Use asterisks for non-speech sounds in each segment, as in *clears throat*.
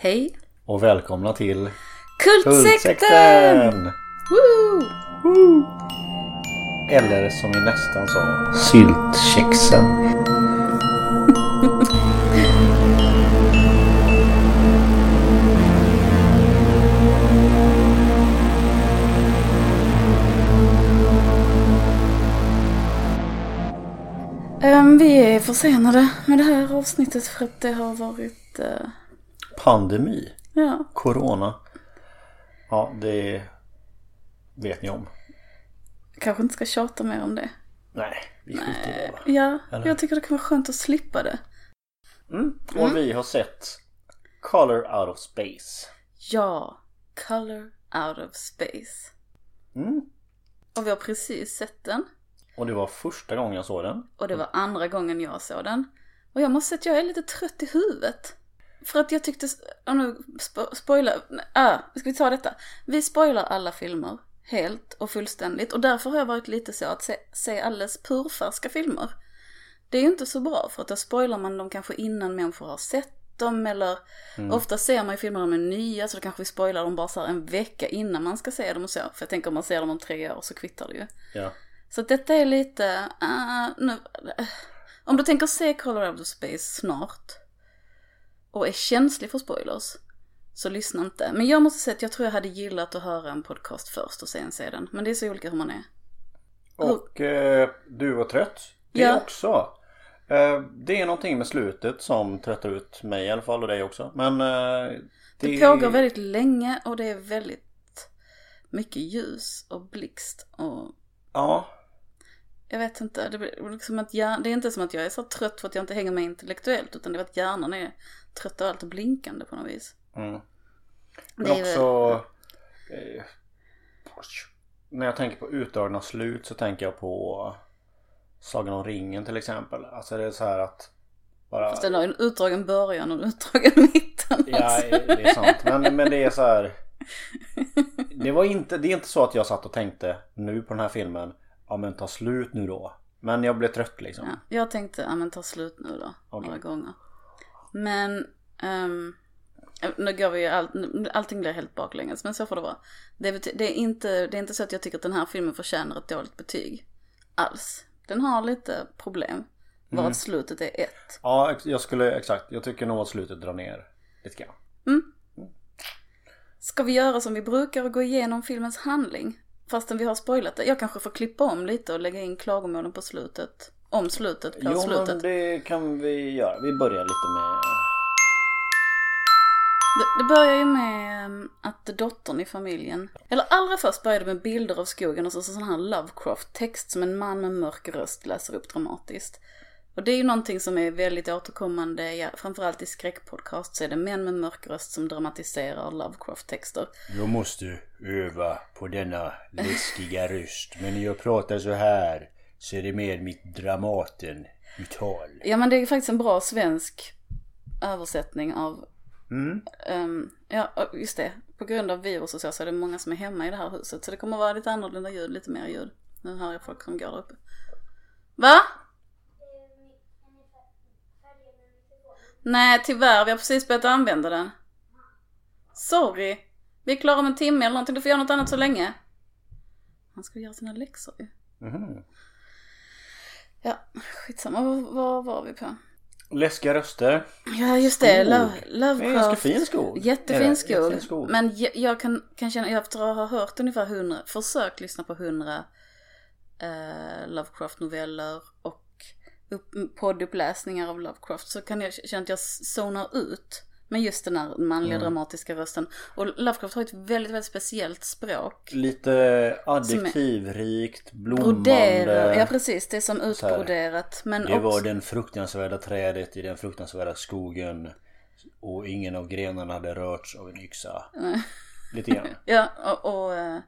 Hej! Och välkomna till Kultsekten! Woo! Eller som vi nästan sa, syltkexen. Ehm, vi är försenade med det här avsnittet för att det har varit... eh, Pandemi. ja, Corona. Ja, det vet ni om. kanske inte ska tjata mer om det. Nej, vi skiter i det? Ja, Eller? jag tycker det kan vara skönt att slippa det. Mm. Och vi har sett Color Out of Space. Ja, Color Out of Space. Mm. Och vi har precis sett den. Och det var första gången jag såg den. Och det var andra gången jag såg den. Och jag måste säga att jag är lite trött i huvudet. För att jag tyckte, och nu spo, spoilar, äh, ska vi ta detta? Vi spoilar alla filmer helt och fullständigt och därför har jag varit lite så att se, se alldeles purfärska filmer. Det är ju inte så bra för att då spoilar man dem kanske innan människor har sett dem eller ofta ser man ju filmer som är nya så då kanske vi spoilar dem bara så här en vecka innan man ska se dem och så. För jag tänker om man ser dem om tre år så kvittar det ju. Ja. Så detta är lite, ah, nu, om du tänker se Color of Space snart och är känslig för spoilers så lyssna inte. Men jag måste säga att jag tror jag hade gillat att höra en podcast först och sen se den. Men det är så olika hur man är. Och eh, du var trött. Det Ja. också. Eh, det är någonting med slutet som tröttar ut mig i alla fall och dig också. Men eh, Det pågår väldigt länge och det är väldigt mycket ljus och blixt och Ja, jag vet inte, det, blir liksom att hjär- det är inte som att jag är så trött för att jag inte hänger med intellektuellt utan det är att hjärnan är trött och allt blinkande på något vis. Mm. Men väl- också eh, När jag tänker på utdragna slut så tänker jag på Sagan om ringen till exempel. Alltså det är så här att bara, Fast den har ju en utdragen början och en utdragen *laughs* mitten. Ja alltså. det är sant. Men, men det är så här *laughs* Det var inte, det är inte så att jag satt och tänkte nu på den här filmen Ja men ta slut nu då. Men jag blev trött liksom. Ja, jag tänkte, ja men ta slut nu då, Okej. några gånger. Men, ehm, nu går vi ju, all, allting blir helt baklänges, men så får det vara. Det är, det, är inte, det är inte så att jag tycker att den här filmen förtjänar ett dåligt betyg. Alls. Den har lite problem. Bara Mm. att slutet är ett. Ja jag skulle, exakt. Jag tycker nog att slutet drar ner lite grann. Ska vi göra som vi brukar och gå igenom filmens handling? Fastän vi har spoilat det. Jag kanske får klippa om lite och lägga in klagomålen på slutet. Om slutet på Jo slutet. men det kan vi göra. Vi börjar lite med Det, det börjar ju med ehm, att dottern i familjen, eller allra först börjar det med bilder av skogen och så så sån här Lovecraft-text som en man med mörk röst läser upp dramatiskt. Och det är ju någonting som är väldigt återkommande, ja, framförallt i skräckpodcast så är det män med mörk röst som dramatiserar Lovecraft-texter. Jag måste öva på denna läskiga röst. Men jag pratar så här så är det mer mitt Dramaten-uttal. Ja men det är faktiskt en bra svensk översättning av, Mm. ehm, ja just det, på grund av virus och så, så är det många som är hemma i det här huset. Så det kommer vara lite annorlunda ljud, lite mer ljud. Nu hör jag folk som går där uppe. Va? Nej tyvärr, vi har precis börjat använda den. Sorry. Vi är klara om en timme eller någonting, du får göra något annat så länge. Han ska göra sina läxor ju. Mhm. Ja, skitsamma, vad, vad var vi på? Läskiga röster. Ja just det, Skog. Lo- Det är Lovecraft. ganska fin skog. Jättefin skog. Jättefin skog. Men jag, jag kan, kan känna, efter att ha hört ungefär hundra, försökt lyssna på hundra eh, Lovecraft-noveller och upp, podduppläsningar av Lovecraft så kan jag känna att jag zonar ut med just den här manliga Mm. dramatiska rösten. Och Lovecraft har ett väldigt, väldigt speciellt språk. Lite adjektivrikt, blommande. Broderar, ja precis, det är som utbroderat. Men Det var också, den fruktansvärda trädet i den fruktansvärda skogen. Och ingen av grenarna hade rörts av en yxa. *laughs* Lite grann. Ja, och, och eh,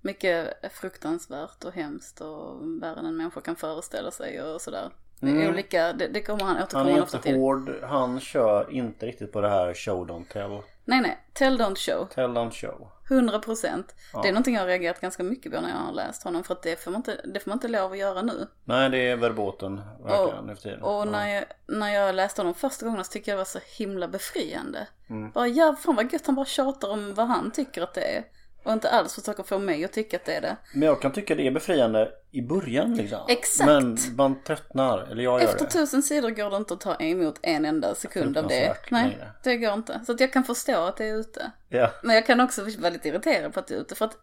mycket fruktansvärt och hemskt och värre än en människa kan föreställa sig och sådär. Olika, det, det kommer han Han återkommer är han ofta till. jättehård. Han kör inte riktigt på det här show don't tell. Nej nej, tell don't show. Tell don't show. 100 procent. Det är någonting jag har reagerat ganska mycket på när jag har läst honom för att det får man inte, det får man inte lov att göra nu. Nej det är verboten verkligen nu för tiden. Och när jag, när jag läste honom första gången så tycker jag det var så himla befriande. Bara ja, fan vad gött han bara tjatar om vad han tycker att det är. Och inte alls försöker få mig att tycka att det är det. Men jag kan tycka det är befriande i början liksom. Exakt. Men man tröttnar, eller jag gör Efter det. tusen sidor går det inte att ta emot en enda sekund av det. Nej, längre. det går inte. Så att jag kan förstå att det är ute. Ja. Men jag kan också vara lite irriterad på att det är ute. För att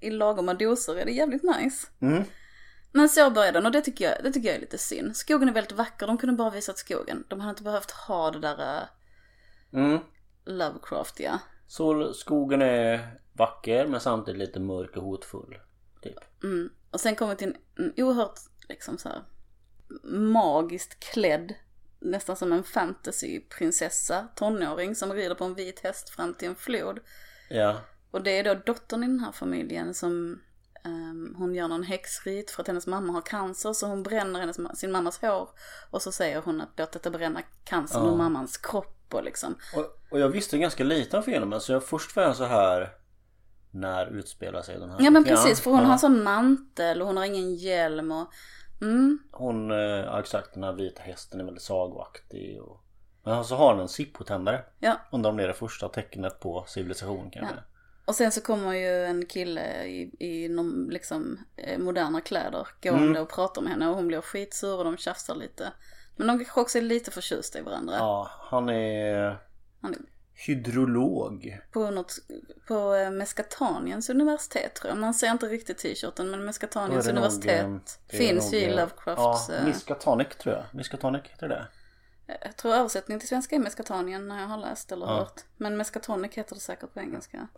i lagoma doser är det jävligt nice. Mm. Men så börjar den och det tycker, jag, det tycker jag är lite synd. Skogen är väldigt vacker, de kunde bara visat skogen. De hade inte behövt ha det där uh, Mm. Lovecraftiga. Så skogen är vacker men samtidigt lite mörk och hotfull. Typ. Mm. Och sen kommer vi till en, oerhört liksom så här magiskt klädd, nästan som en fantasyprinsessa, tonåring som rider på en vit häst fram till en flod. Ja. Och det är då dottern i den här familjen som ehm, hon gör någon häxrit för att hennes mamma har cancer så hon bränner hennes, sin mammas hår. Och så säger hon att låt detta bränna cancern ur mammans kropp och liksom. Och, och jag visste ganska lite om filmen så jag först var jag så här när utspelar sig den här? Ja men precis för hon ja. har en sån mantel och hon har ingen hjälm och mm, Hon, eh, ja exakt den här vita hästen är väldigt sagoaktig och... Men så har hon en zippotändare. ja. Undrar om det är det första tecknet på civilisation kanske. Och sen så kommer ju en kille i, i någon, liksom eh, moderna kläder gående och pratar med henne och hon blir skitsur och de tjafsar lite. Men de kanske också är lite förtjusta i varandra. Ja, han är Han är hydrolog. på något, på eh, Mescataniens universitet tror jag. Man ser inte riktigt t-shirten men Mescataniens nog, universitet eh, det är finns ju i eh, Lovecrafts. Ja, eh, Miskatonic tror jag. Miskatonic heter det. jag tror översättningen till svenska är Mescatanien när jag har läst eller hört. Men Mescatonic heter det säkert på engelska.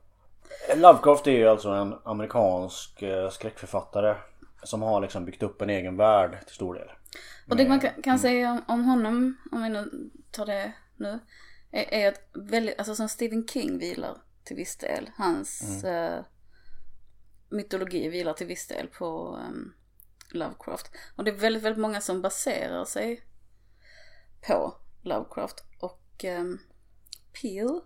Lovecraft är ju alltså en amerikansk eh, skräckförfattare. Som har liksom byggt upp en egen värld till stor del. Och det man kan, kan säga om honom, om vi nu tar det nu, är, är att väldigt, alltså som Stephen King vilar till viss del. Hans eh, mytologi vilar till viss del på ehm, Lovecraft. Och det är väldigt, väldigt många som baserar sig på Lovecraft. Och um, Peel,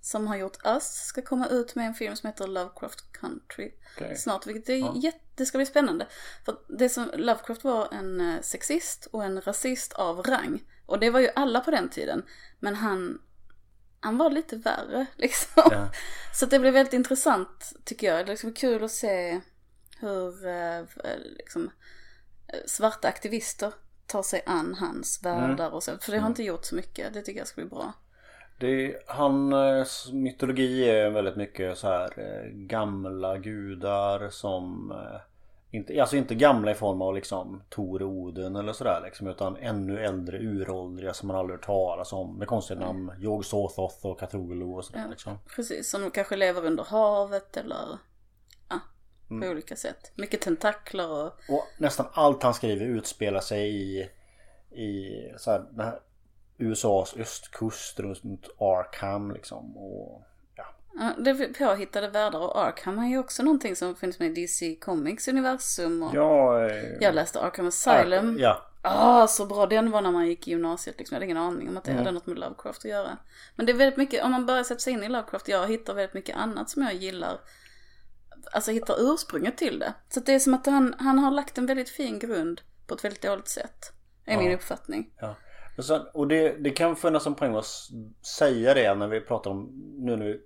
som har gjort Us, ska komma ut med en film som heter Lovecraft Country Okej. snart. Vilket är jätte, det ska bli spännande. För det som, Lovecraft var en eh, sexist och en rasist av rang. Och det var ju alla på den tiden. Men han, han var lite värre *laughs* liksom. Ja. Så det blir väldigt intressant tycker jag. Det är liksom kul att se hur eh, liksom, eh, svarta aktivister tar sig an hans världar och så. För det har inte gjort så mycket. Det tycker jag ska bli bra. Det, hans mytologi är väldigt mycket så här eh, gamla gudar som eh, inte, alltså inte gamla i form av liksom Tor och Oden eller sådär liksom utan ännu äldre uråldriga som man aldrig hört talas om med konstiga namn. Yog Sothoth och Cthulhu och sådär liksom. Precis, som kanske lever under havet eller ja, på olika sätt. Mycket tentakler och Och nästan allt han skriver utspelar sig i, i så här USAs östkust runt Arkham liksom. Och, ja. Ja, det påhittade världar och Arkham är ju också någonting som finns med i DC Comics universum och Ja, eh, jag läste Arkham Asylum. Ja, Ah, så bra. Den var när man gick i gymnasiet liksom. Jag hade ingen aning om att det hade något med Lovecraft att göra. Men det är väldigt mycket, om man börjar sätta sig in i Lovecraft, jag hittar väldigt mycket annat som jag gillar. Alltså hittar ursprunget till det. Så det är som att han, han har lagt en väldigt fin grund på ett väldigt dåligt sätt. Är min uppfattning. Ja. Och, sen, och det, det kan finnas en poäng att säga det när vi pratar om, nu när vi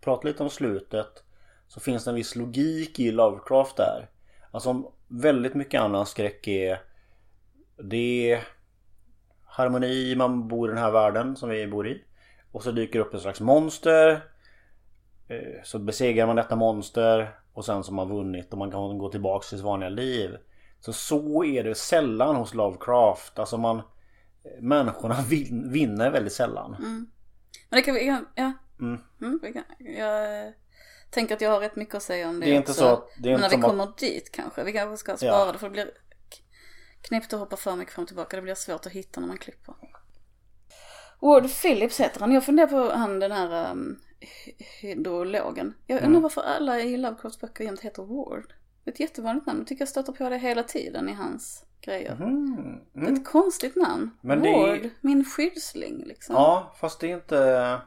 pratar lite om slutet. Så finns det en viss logik i Lovecraft där. Alltså väldigt mycket annan skräck är Det är harmoni, man bor i den här världen som vi bor i. Och så dyker upp ett slags monster. Eh, så besegrar man detta monster och sen så har man vunnit och man kan gå tillbaka till sitt vanliga liv. Så så är det sällan hos Lovecraft. Alltså man eh, Människorna *laughs* vinner väldigt sällan. Mm. Men det kan ja. Mm. Mm, kan, jag tänker att jag har rätt mycket att säga om det, Det är inte också. så att- det är Men inte när vi som att- kommer dit kanske. Vi kanske ska spara Ja. det för det blir knäppt att hoppa för mycket fram och tillbaka. Det blir svårt att hitta när man klipper. Ward Phillips heter han. Jag funderar på han den här um, hydrologen. Jag undrar Mm. varför alla i Lovecrafts böcker jämt heter Ward. Ett jättevanligt namn. Jag tycker jag stöter på det hela tiden i hans grejer. Mm. Det är Mm. ett konstigt namn. Men det är- Ward, min skyddsling liksom. Ja, fast det är inte...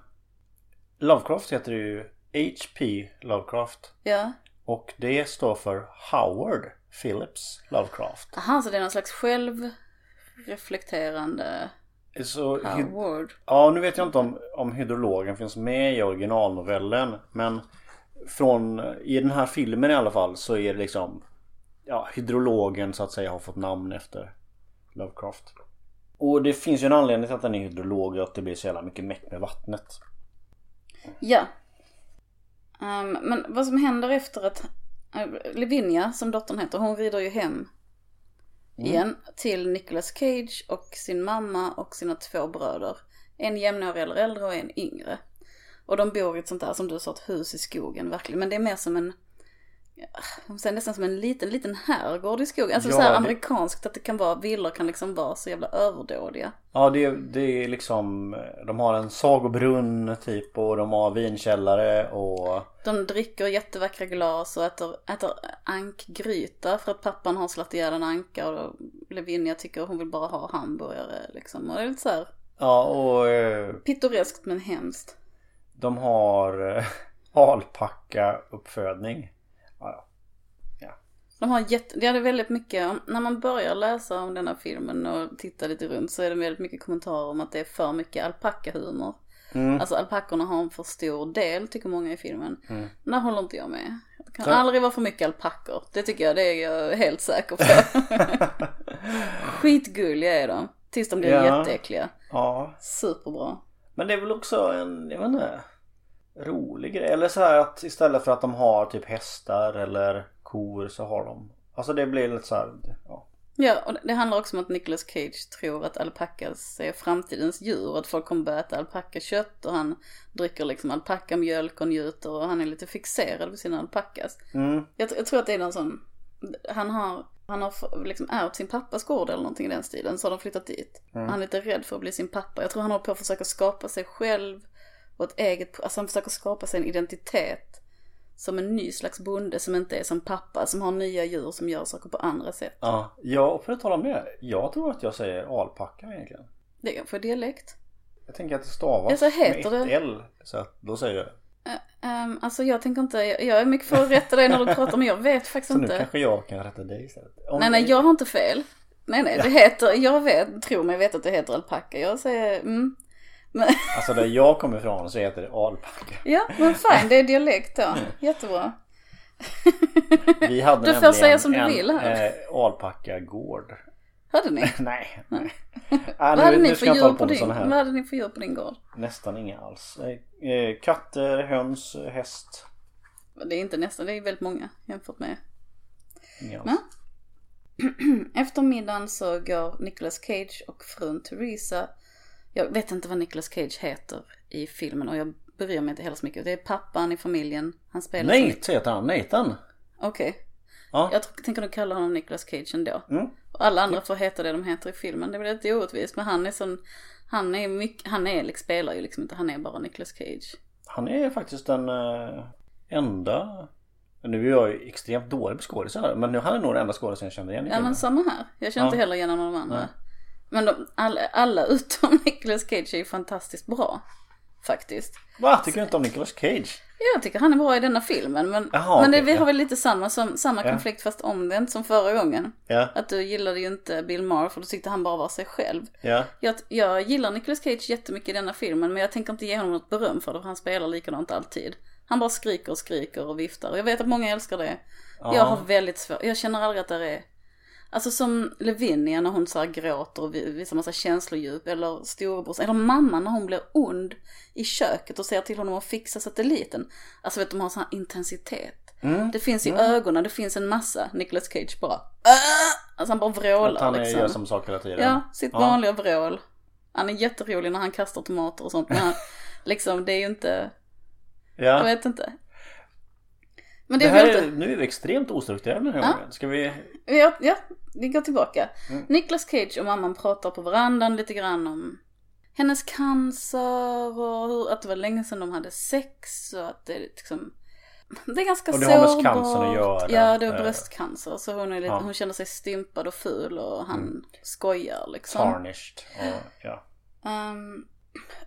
Lovecraft heter ju H.P. Lovecraft. Ja. Och det står för Howard Phillips Lovecraft. Aha, så det är någon slags självreflekterande Så, Howard. ja, nu vet jag inte om, om hydrologen finns med i originalnovellen. Men från, i den här filmen i alla fall så är det liksom ja, hydrologen så att säga har fått namn efter Lovecraft. Och det finns ju en anledning till att den är hydrolog och att det blir så jävla mycket meck med vattnet. Ja. Ehm, men vad som händer efter att uh, Lavinia, som dottern heter, hon rider ju hem igen till Nicolas Cage och sin mamma och sina två bröder. En jämnårig eller äldre och en yngre. Och de bor i ett sånt där, som du sa, ett hus i skogen verkligen. Men det är mer som en, jag säger nästan som en liten, liten herrgård i skogen. Alltså Ja, så här amerikanskt att det kan vara, villor kan liksom vara så jävla överdådiga. Ja det, det är liksom De har en sagobrunn typ och de har vinkällare och De dricker jättevackra glas och äter, äter ankgryta för att pappan har slagit ihjäl en anka och Lavinia tycker hon vill bara ha hamburgare liksom. Och det är lite så här Ja och eh, pittoreskt men hemskt. de har eh, alpacka uppfödning. De har jätte, det är väldigt mycket, när man börjar läsa om den här filmen och titta lite runt så är det väldigt mycket kommentarer om att det är för mycket alpackahumor. Mm. Alltså alpackorna har en för stor del tycker många i filmen. Mm. Där håller inte jag med. Det kan Så- aldrig vara för mycket alpackor. Det tycker jag, det är jag helt säker på. *laughs* Skitgulliga är de. Tills de blir Ja. jätteäckliga. ja. Superbra. Men det är väl också en, jag vet inte, rolig grej. Eller så här att istället för att de har typ hästar eller kor så har de Alltså det blir lite så här, ja. Ja, och det handlar också om att Nicolas Cage tror att alpackas är framtidens djur. Att folk kommer börja äta alpackakött och han dricker liksom alpackamjölk och njuter och han är lite fixerad vid sina alpackas. Mm. Jag, jag tror att det är någon sån, han har, han har liksom ärvt sin pappas gård eller någonting i den stilen. Så har de flyttat dit. Mm. Han är lite rädd för att bli sin pappa. Jag tror han håller på att försöka skapa sig själv och ett eget, alltså han försöker skapa sig en identitet. Som en ny slags bonde som inte är som pappa, som har nya djur som gör saker på andra sätt. Ja, ja och för att tala om det. Jag tror att jag säger alpacka egentligen. Det är för dialekt. Jag tänker att det stavas Ja, så heter med ett det. L. Så att då säger jag Um, alltså jag tänker inte, jag, är mycket för att rätta dig när du pratar men jag vet faktiskt Så nu inte. kanske jag kan rätta dig istället. Om Nej nej jag har inte fel. Nej nej det heter, jag vet, tror mig vet att det heter alpacka. Jag säger mm. Men, *laughs* Alltså där jag kommer ifrån så heter det alpacka. ja men fine det är dialekt då. Jättebra. Vi hade Du får säga som du vill här. eh, alpackagård. Hörde ni? *laughs* nej, nej. Vad Äh, hade ni för djur på din, sådana vad hade ni för djur på din gård? Nästan inga alls. Eh, katter, höns, häst. Det är inte nästan, det är väldigt många jämfört med. Inga alls. Nej. *clears throat* Efter middagen så går Nicolas Cage och frun Theresa. Jag vet inte vad Nicolas Cage heter i filmen och jag bryr mig inte heller så mycket. Det är pappan i familjen. Han spelar som- Nate heter han. Nathan. Okej. Ja. Jag tänker nog kalla honom Nicolas Cage ändå. Mm. Och alla andra får heta det de heter i filmen. Det blir lite orättvist men han är sån, han är mycket, han är, liksom, spelar ju liksom inte, han är bara Nicolas Cage. Han är faktiskt den eh, enda nu är jag ju extremt dålig på skådisar men nu han är nog den enda skådisen jag känner igen i Ja filmen. men samma här. Jag känner inte Ja. heller igen någon av de andra. Nej. Men de, alla, alla utom *laughs* Nicolas Cage är ju fantastiskt bra. Faktiskt. Va? Tycker du inte om Nicolas Cage? Jag tycker han är bra i denna filmen men, Jaha, men det, okej, vi ja. har väl lite samma, som, samma Ja. konflikt fast omvänt som förra gången. Ja. Att du gillade ju inte Bill Maher för du tyckte han bara var sig själv. Ja. Jag, jag gillar Nicolas Cage jättemycket i denna filmen men jag tänker inte ge honom något beröm för det för han spelar likadant alltid. Han bara skriker och skriker och viftar och jag vet att många älskar det. Ja. Jag har väldigt svårt, jag känner aldrig att det är Alltså som Lavinia när hon så här gråter och vi- visar massa känslodjup eller storebrors, eller mamma när hon blir ond i köket och säger till honom att fixa satelliten. Alltså vet du, de har sån här intensitet. Mm. Det finns i ögonen, det finns en massa. Nicolas Cage bara "Åh!" Alltså han bara vrålar Att han liksom. gör som saker hela tiden. Ja, sitt Ja. vanliga vrål. Han är jätterolig när han kastar tomater och sånt. Men han, *laughs* liksom, det är ju inte, jag Ja. vet inte. Men det, Det är här är, nu är vi extremt ostrukturerade den här Ja. gången. Ska vi... ja, ja, vi går tillbaka. Mm. Nicolas Cage och mamman pratar på verandan lite grann om hennes cancer och hur, att det var länge sedan de hade sex och att det liksom det är ganska Och det har med sårbart. cancern att göra. Ja, det är Eh, bröstcancer. Så hon, är lite, ja. Mm. hon känner sig stympad och ful och han skojar liksom. Tarnished. Och, ja. Ehm,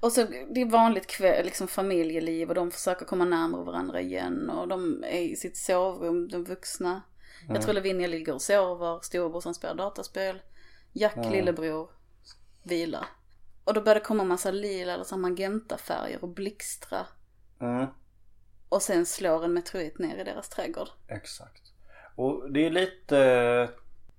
och så det är vanligt kväll, liksom familjeliv och de försöker komma närmare varandra igen och de är i sitt sovrum, de vuxna. Jag tror Lavinia ligger och sover, storebrorsan spelar dataspel, Jack lillebror vilar. Och då börjar det komma massa lila eller så magentafärger och blixtra. Mm. Och sen slår en meteorit ner i deras trädgård. Exakt. Och det är lite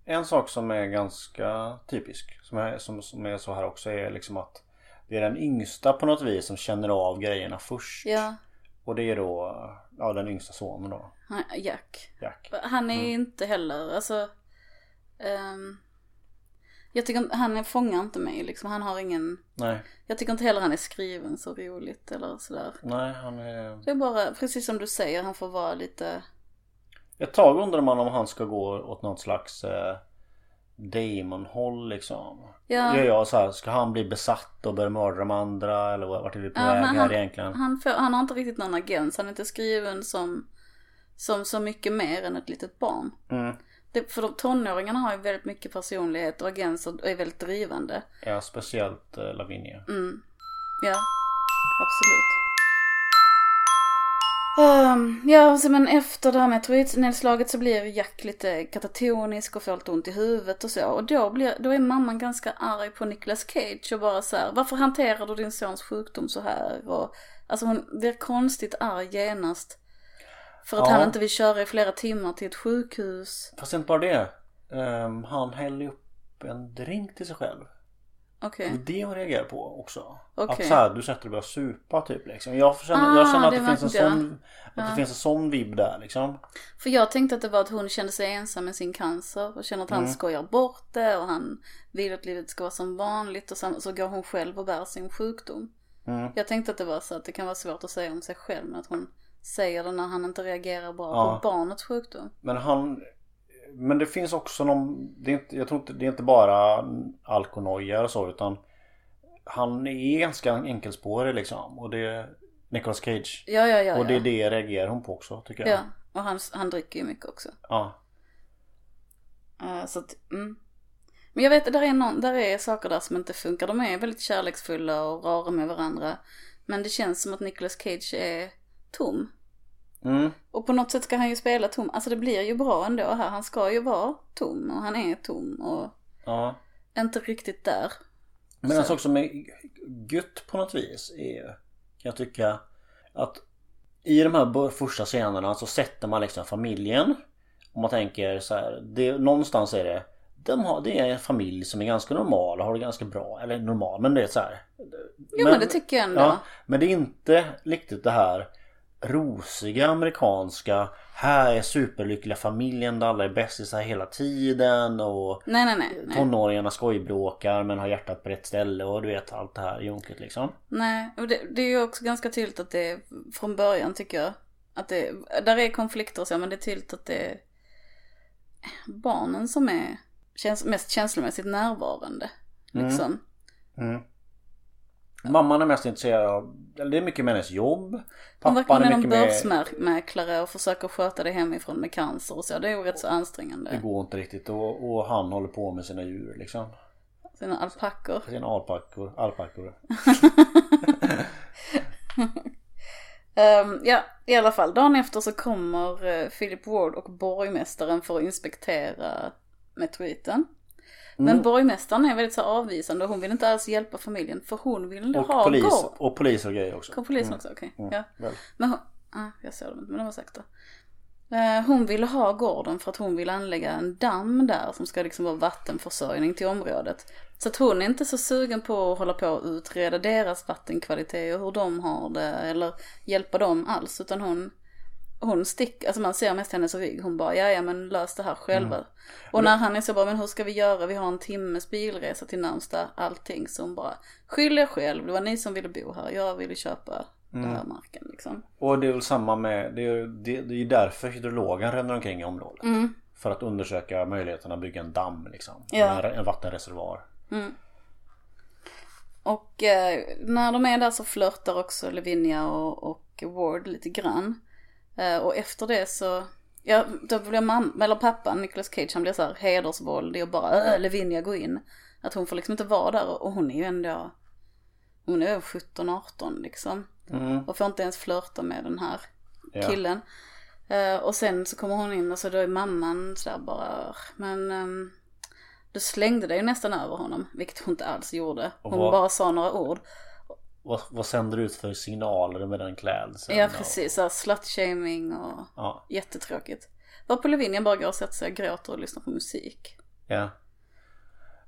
en sak som är ganska typisk som är, som, som är så här också är liksom att det är den yngsta på något vis som känner av grejerna först. Ja, Och det är då ja, den yngsta sonen då, han, Jack. Jack. Han är Mm. inte heller, alltså. ehm, jag tycker han fångar inte mig liksom. Han har ingen, Nej, jag tycker inte heller han är skriven så roligt eller sådär. nej han är... Det är bara, precis som du säger, han får vara lite, Ett tag undrar man om han ska gå åt något slags eh, Damon-håll liksom. ja. Ja. jag så här, ska han bli besatt och börja mörda de andra eller vart är vi på Ja, väg här han- egentligen? Han, får, han har inte riktigt någon agens, han är inte skriven som, som så mycket mer än ett litet barn. Mm. Det, för de, tonåringarna har ju väldigt mycket personlighet och agens och är väldigt drivande. Ja, speciellt eh, Lavinia. Mm. Ja, absolut. Ehm, ja, så men efter det här meteoritnedslaget så blir Jack lite katatonisk och får lite ont i huvudet och så. Och då, blir, då är mamman ganska arg på Nicolas Cage och bara så här, varför hanterar du din sons sjukdom så här? Och, alltså hon blir konstigt arg genast. För att Ja. han inte vill köra i flera timmar till ett sjukhus. Fast inte bara det. Ehm, han häller upp en drink till sig själv. Okej. Det hon reagerar på också. Okej. Att så här, du sätter dig och börjar supa typ liksom. Jag känner, jag Ah, känner att det det, finns en jag. sån Att det finns en sån vibb där liksom. För jag tänkte att det var att hon kände sig ensam med sin cancer och känner att han Mm. skojar bort det och han vill att livet ska vara som vanligt och sen så går hon själv och bär sin sjukdom. Mm. Jag tänkte att det var så att det kan vara svårt att säga om sig själv men att hon säger det när han inte reagerar bra Ja. på barnets sjukdom. Men han Men det finns också någon det är inte, Jag tror inte det är inte bara alkonoja och så utan Han är ganska enkelspårig liksom och det Nicolas Cage Ja, ja, ja. Och det är det reagerar hon på också tycker jag ja. Och han, han dricker ju mycket också. ja. Eh, så att, mm. Men jag vet, där är, någon, där är saker där som inte funkar. De är väldigt kärleksfulla och rara med varandra. Men det känns som att Nicolas Cage är tom. Mm. Och på något sätt ska han ju spela tom. Alltså det blir ju bra ändå här. Han ska ju vara tom och han är tom och ja. inte riktigt där. Men en sak som är gött på något vis är kan jag tycka att i de här första scenerna så sätter man liksom familjen. Och man tänker så här, det, någonstans är det de har, det är en familj som är ganska normal och har det ganska bra. Eller normal, men det är så här. Jo men, det tycker jag ändå. Ja, men det är inte riktigt det här rosiga amerikanska Här är superlyckliga familjen där alla är bästisar hela tiden och Nej nej nej. Tonåringarna skojbråkar men har hjärtat på rätt ställe och du vet allt det här junket liksom. nej. Och det, det är ju också ganska tydligt att det är från början tycker jag. Att det, där är konflikter och så men det är tydligt att det är barnen som är käns, mest känslomässigt närvarande. Liksom. Mm. Mamman är mest intresserad av, eller det är mycket med hennes jobb. Hon verkar Pappan är någon med, börsmäklare och försöker sköta det hemifrån med cancer och så. Det är ju rätt så det ansträngande. går inte riktigt och, och han håller på med sina djur liksom. Sina alpackor. Sina alpackor. alpackor. *laughs* Ehm, ja, i alla fall. Dagen efter så kommer uh, Philip Ward och borgmästaren för att inspektera meteoriten. Men Mm. borgmästaren är väldigt så avvisande och hon vill inte alls hjälpa familjen för hon vill Och ha polis, gård. och polis och grejer också. Kom polisen också? Okej. Mm, Ja. väl. Men hon, ah, jag såg dem inte men de var säkert Eh, Hon ville ha gården för att hon vill anlägga en damm där som ska liksom vara vattenförsörjning till området. Så att hon är inte så sugen på att hålla på och utreda deras vattenkvalitet och hur de har det eller hjälpa dem alls utan hon hon sticker, alltså man ser mest hennes rygg, hon bara ja ja men lös det här själva. Och när han är så bara men hur ska vi göra, vi har en timmes bilresa till närmsta allting. Så hon bara skyll er själv, det var ni som ville bo här, jag ville köpa den här marken liksom. Och det är väl samma med, det är det, det är därför hydrologen ränner omkring i området. För att undersöka möjligheten att bygga en damm liksom. Ja. En, en vattenreservoar. Och eh, när de är där så flörtar också Lavinia och, och Ward lite grann. Eh, och efter det så, ja då blev mamma, eller pappan, Nicolas Cage, han blir så här hedersvåldig och bara äh, Lavinia gå in. Att hon får liksom inte vara där och hon är ju ändå, hon är 17-18 liksom. Mm. Och får inte ens flörta med den här Ja. killen. Eh, och sen så kommer hon in och så då är mamman sådär bara, men um, du slängde dig nästan över honom, vilket hon inte alls gjorde. Hon bara sa några ord. Vad, vad sänder ut för signaler med den klädseln? Ja och- precis, såhär slut-shaming och Ja, jättetråkigt. Var på Lavinia bara går och sätter sig och gråter och lyssnar på musik. ja.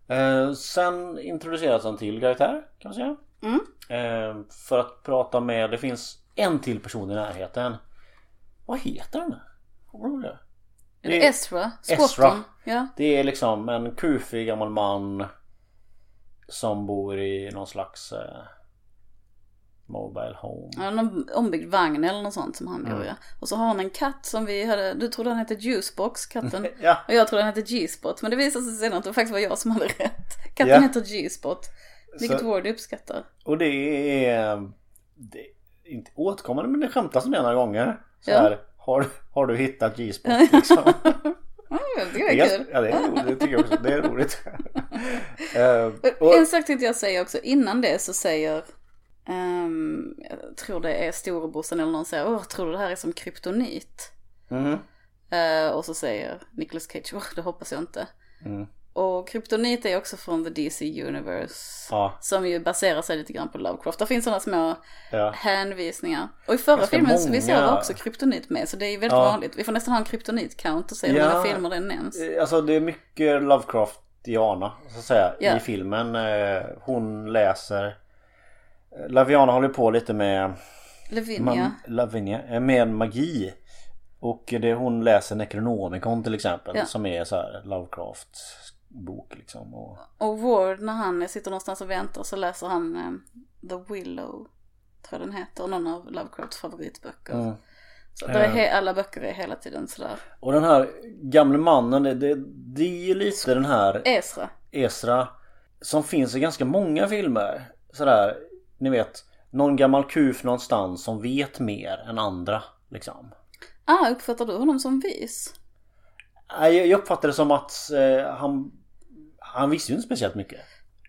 Eh, sen introduceras en till karaktär kan man säga. Mm. Eh, för att prata med, det finns en till person i närheten. Vad heter den? Kommer du det? Är det Ezra? Ezra. Squatton? Ja. Det är liksom en kufig gammal man som bor i någon slags eh, Mobile home. Ja, någon ombyggd vagn eller något sånt som han bor. Mm. Och så har han en katt som vi hade, du trodde han hette Juicebox, katten. *laughs* Ja, Och jag trodde han hette G-spot, men det visade sig sen att det faktiskt var jag som hade rätt. Katten Ja. heter G-spot, vilket Ward uppskattar. och det är, det är inte återkommande men det skämtas om det några gånger. Så Ja. här, har, har du hittat G-spot liksom? *laughs* Tycker Det är, kul. ja, det är roligt, tycker jag också. Det är roligt. *laughs* Eh, och, En sak tänkte jag säga också, innan det så säger, ehm, jag tror det är storebrorsan eller någon säger, åh, tror du det här är som kryptonit? mhm, Eh, och så säger Nicolas Cage, åh, det hoppas jag inte. mm, Och kryptonit är också från the DC Universe. ja, Som ju baserar sig lite grann på Lovecraft. Det finns sådana små ja. hänvisningar. Och i förra Ganska filmen så vi många. också kryptonit med. Så det är ju väldigt Ja. vanligt. Vi får nästan ha en kryptonit-count och se hur många filmer den nämns. Eh, Alltså det är mycket Lovecraftiana så att säga i filmen. Eh, Hon läser Laviana håller på lite med Lavinia. Lavinia, eh, med magi. Och det hon läser Necronomicon till exempel Ja. som är så här Lovecraft bok liksom. Och, Och Ward när han sitter någonstans och väntar så läser han eh, The Willow. Tror jag den heter. Någon av Lovecrafts favoritböcker. mm. Så där är he- alla böcker är hela tiden sådär. och den här gamle mannen det, det, det är ju lite den här Ezra. Esra som finns i ganska många filmer. Sådär, ni vet, någon gammal kuf någonstans som vet mer än andra. Liksom. Ah, uppfattar du honom som vis? Jag uppfattar det som att eh, han, han visste ju inte speciellt mycket.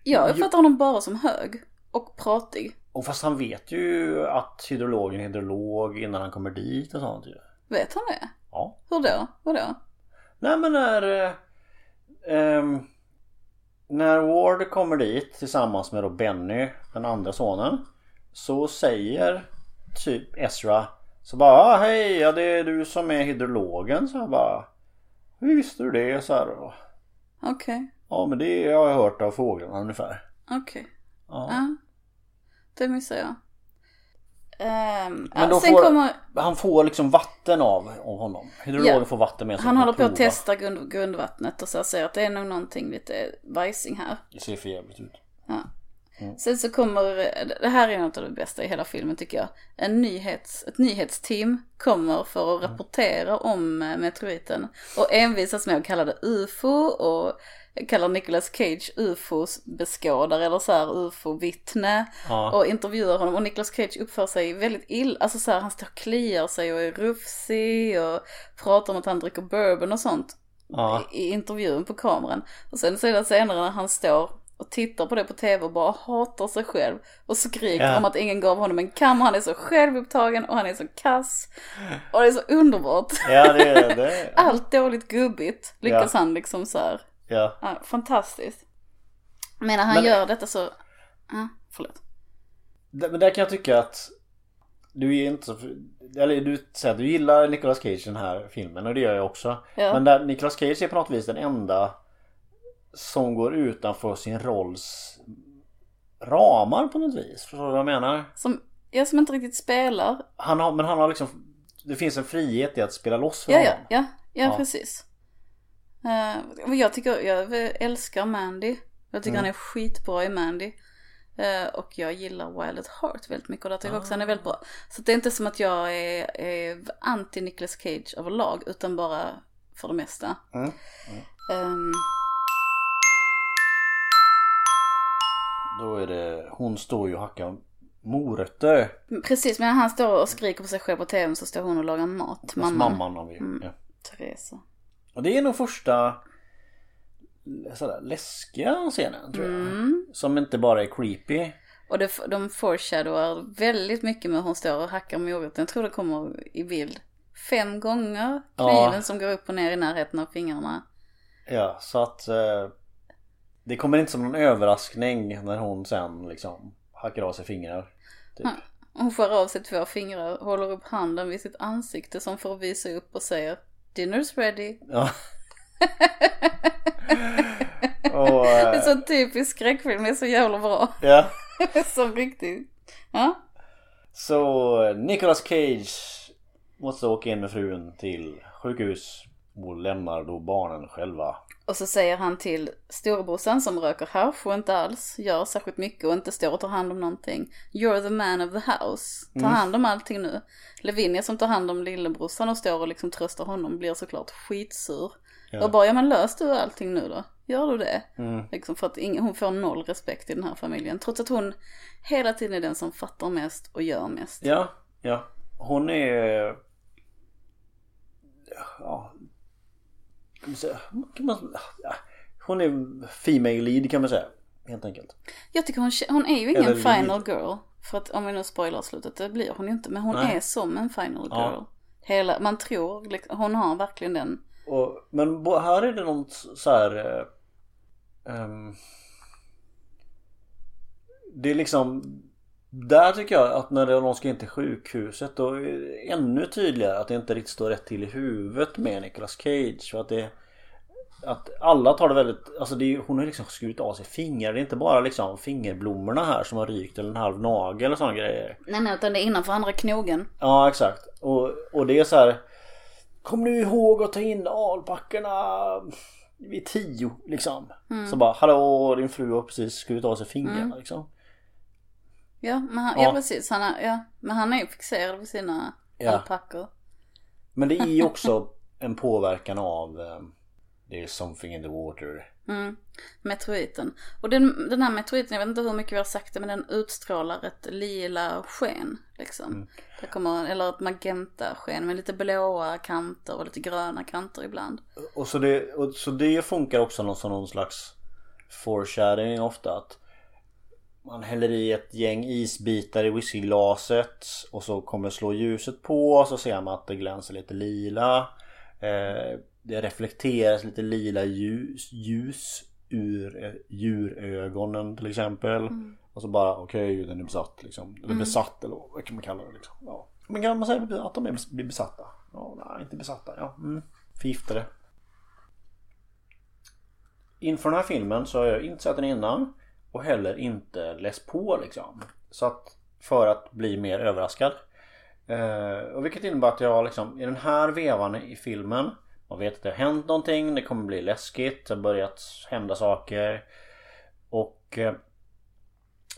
Jag uppfattar honom bara som hög. Och pratig. Och fast han vet ju att hydrologen är hydrolog innan han kommer dit och sånt ju. Vet han det? Ja. Hur då? Vadå? Nej men när eh, ehm, När Ward kommer dit tillsammans med då Benny, den andra sonen. Så säger typ Ezra Så bara ah, hej, ja, det är du som är hydrologen. Så jag bara Hur visste du det? Så här, då. Okej. Ja men det har jag hört av fåglarna ungefär. Okej. Ja. Ja. Det missar jag. Ehm, Men ja, då sen får- kommer, Han får liksom vatten av, av honom. Hydrologen Ja. får vatten med sig. han håller på att testa grund, grundvattnet och så säger att det är nog någonting lite bajsing här. Det ser för jävligt ut. Sen så kommer, det här är något av det bästa i hela filmen tycker jag. En nyhets, ett nyhetsteam kommer för att rapportera om eh, meteoriten. Och envisas med att kalla det UFO och kallar Nicolas Cage UFOs beskådare eller så här UFO-vittne. Ja. Och intervjuar honom och Nicolas Cage uppför sig väldigt illa. Alltså så här, han står och kliar sig och är rufsig och pratar om att han dricker bourbon och sånt Ja. i intervjun på kameran. Och sen sedan senare när han står och tittar på det på tv och bara hatar sig själv och skriker Ja. om att ingen gav honom en kam. Han är så självupptagen och han är så kass. Och det är så underbart. Ja det är det. *laughs* Allt dåligt gubbigt lyckas Ja. han liksom så här. Ja. Ja, fantastiskt. Men när han Men- gör detta så, ja, förlåt. Men där kan jag tycka att du är inte så... Eller du säger att du gillar Nicolas Cage i den här filmen och det gör jag också. Ja. Men där Nicolas Cage är på något vis den enda som går utanför sin rolls ramar på något vis. Förstår du vad jag menar? Som, jag som inte riktigt spelar. Han har, men han har liksom... Det finns en frihet i att spela loss för Ja, ja, honom. ja, ja, Ja. precis. Uh, men jag tycker, jag älskar Mandy. Jag tycker Mm. han är skitbra i Mandy. Eh, och jag gillar Wild at Heart väldigt mycket och där tycker jag också han är väldigt bra. Så det är inte som att jag är, är anti Nicolas Cage överlag utan bara för det mesta. Mm. Ehm, Då är det... Hon står ju och hackar morötter. Precis, medan han står och skriker på sig själv på tvn så står hon och lagar mat. Mamman. mamman har vi. Mm. Ja. Teresa. Och det är nog första sådär, läskiga scenen tror jag. Mm. Som inte bara är creepy. Och det, de foreshadowar väldigt mycket med hon står och hackar moroten. Jag tror det kommer i bild fem gånger. Kniven Ja. som går upp och ner i närheten av fingrarna. Ja, så att eh, det kommer inte som någon överraskning när hon sen liksom hackar av sig fingrar. Typ. Ja. Hon får av sig två fingrar, håller upp handen vid sitt ansikte som får visa upp och säger Dinner's ready. Ja. *laughs* och, Det är eh, så typiskt skräckfilm, det är så jävla bra. ja. *laughs* så riktigt. Ja. Så Nicolas Cage måste åka in med frun till sjukhus och lämnar då barnen själva. Och så säger han till storebrorsan som röker hasch och inte alls gör särskilt mycket och inte står och tar hand om någonting. You're the man of the house. Ta Mm. hand om allting nu. Lavinia som tar hand om lillebrorsan och står och liksom tröstar honom blir såklart skitsur. Ja. Och bara, ja men lös du allting nu då. Gör du det? Mm. Liksom för att ingen, hon får noll respekt i den här familjen. Trots att hon hela tiden är den som fattar mest och gör mest. Ja, ja. Hon är... Ja... Kan man ja. Hon är Female lead kan man säga. Helt enkelt. Jag tycker hon, hon är ju ingen Eller final girl. För att om vi nu spoilar slutet, det blir hon ju inte. Men hon Nej. är som en final Ja. girl. Hela, man tror, liksom, hon har verkligen den. Och, men här är det något så här... ehm, det är liksom... Där tycker jag att när de ska in till sjukhuset då är det ännu tydligare att det inte riktigt står rätt till i huvudet med Nicolas Cage. För att det... Att alla tar det väldigt... Alltså det är, hon har liksom skurit av sig fingrar. Det är inte bara liksom fingerblommorna här som har rykt eller en halv nagel och sådana grejer. Nej, nej, utan det är innanför andra knogen. Ja exakt. Och, och det är så här. Kom nu ihåg att ta in alpackorna vid tio liksom. Så bara hallå din fru har precis skurit av sig fingrarna liksom. Ja, men han, ja. Ja. precis. Han är, ja, men han är ju fixerad vid sina Ja. alpackor. Men det är ju *laughs* också en påverkan av eh, Det är something in the water. Mm. Meteoriten. Och den, den här meteoriten, jag vet inte hur mycket vi har sagt det, men den utstrålar ett lila sken. Liksom. Mm. Det kommer, eller ett magenta sken med lite blåa kanter och lite gröna kanter ibland. Och så det, och, så det funkar också någon, som någon slags foreshadowing ofta. Att man häller i ett gäng isbitar i whiskyglaset och så kommer slå ljuset på så ser man att det glänser lite lila. Eh, det reflekteras lite lila ljus, ljus ur eh, djurögonen till exempel. Och så bara okej den är besatt liksom. Eller besatt eller vad kan man kalla det liksom. Ja. Men kan man säga att de blir besatta? Ja, nej inte besatta. Ja, mm. Förgiftade. Inför den här filmen så har jag inte sett den innan och heller inte läst på liksom. Så att för att bli mer överraskad. Eh, och vilket innebär att jag liksom i den här vevan i filmen Man vet att det har hänt någonting, det kommer bli läskigt, det har börjat hända saker. Och eh,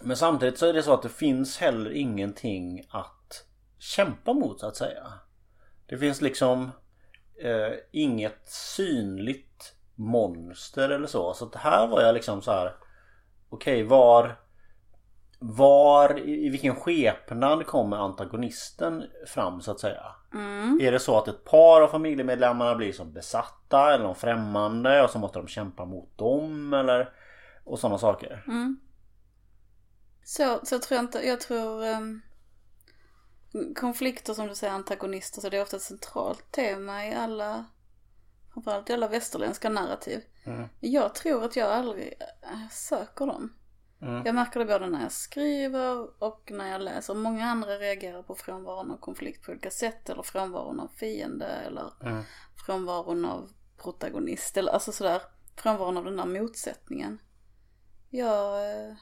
Men samtidigt så är det så att det finns heller ingenting att kämpa mot så att säga. Det finns liksom eh, inget synligt monster eller så. Så att här var jag liksom så här. Okej, var var, i vilken skepnad kommer antagonisten fram så att säga? Mm. Är det så att ett par av familjemedlemmarna blir som besatta eller de främmande och så måste de kämpa mot dem eller och sådana saker? Mm. Så, så tror jag inte, jag tror ehm, konflikter som du säger, antagonister, så det är ofta ett centralt tema i alla, framförallt i alla västerländska narrativ. Mm. Jag tror att jag aldrig äh, söker dem. Mm. Jag märker det både när jag skriver och när jag läser. Många andra reagerar på frånvaron av konflikt på olika sätt eller frånvaron av fiende eller Mm. frånvaron av protagonist eller alltså sådär. Frånvaron av den där motsättningen. Jag, eh,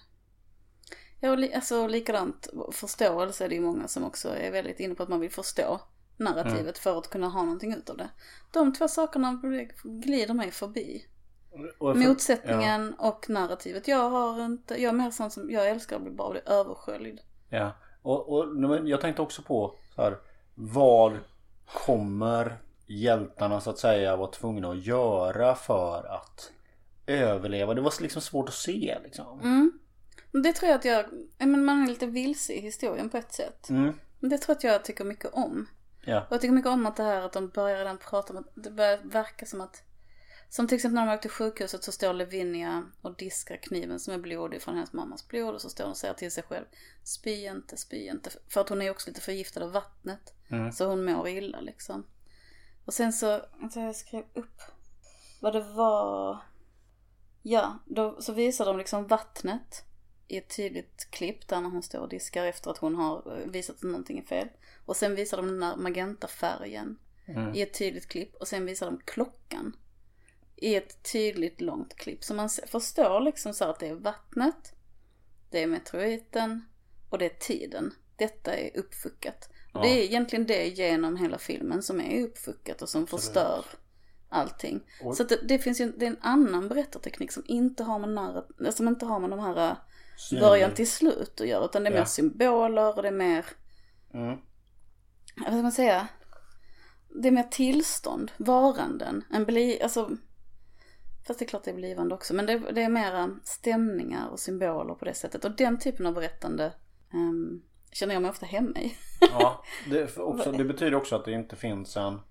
jag alltså likadant förståelse är det ju många som också är väldigt inne på att man vill förstå narrativet för att kunna ha någonting ut av det. De två sakerna glider mig förbi. Och för- Motsättningen och narrativet. Jag har inte, jag är mer sån som, jag älskar att bli bara bli översköljd. Ja, och, och jag tänkte också på så här, vad kommer hjältarna så att säga vara tvungna att göra för att överleva? Det var liksom svårt att se liksom. Mm. Det tror jag att jag, ja, men man är lite vilse i historien på ett sätt. Mm. Det tror jag att jag tycker mycket om. Ja. Och jag tycker mycket om att det här att de börjar redan prata om att det börjar verka som att som till exempel när de åkte till sjukhuset så står Lavinia och diskar kniven som är blodig från hennes mammas blod och så står hon och säger till sig själv Spy inte, spy inte. För att hon är också lite förgiftad av vattnet. Mm. Så hon mår illa liksom. Och sen så, alltså jag skrev upp vad det var. Ja, då så visar de liksom vattnet i ett tydligt klipp där när hon står och diskar efter att hon har eh, visat att någonting är fel. Och sen visar de den där magentafärgen Mm. i ett tydligt klipp och sen visar de klockan i ett tydligt långt klipp. Så man förstår liksom så att det är vattnet, det är meteoriten och det är tiden. Detta är uppfuckat. Och det Ja. är egentligen det genom hela filmen som är uppfuckat och som förstör allting. Och- Så det, det finns ju det är en annan berättarteknik som inte har med, nära, som inte har med de här äh, början till slut att göra. Utan det är Ja. mer symboler och det är mer Mm. vad ska man säga? Det är mer tillstånd, varanden, en bli, alltså Fast det är klart det är blivande också, men det, det är mera stämningar och symboler på det sättet. Och den typen av berättande ehm, känner jag mig ofta hemma i. Ja, *laughs* det, också, det betyder också att det inte finns en,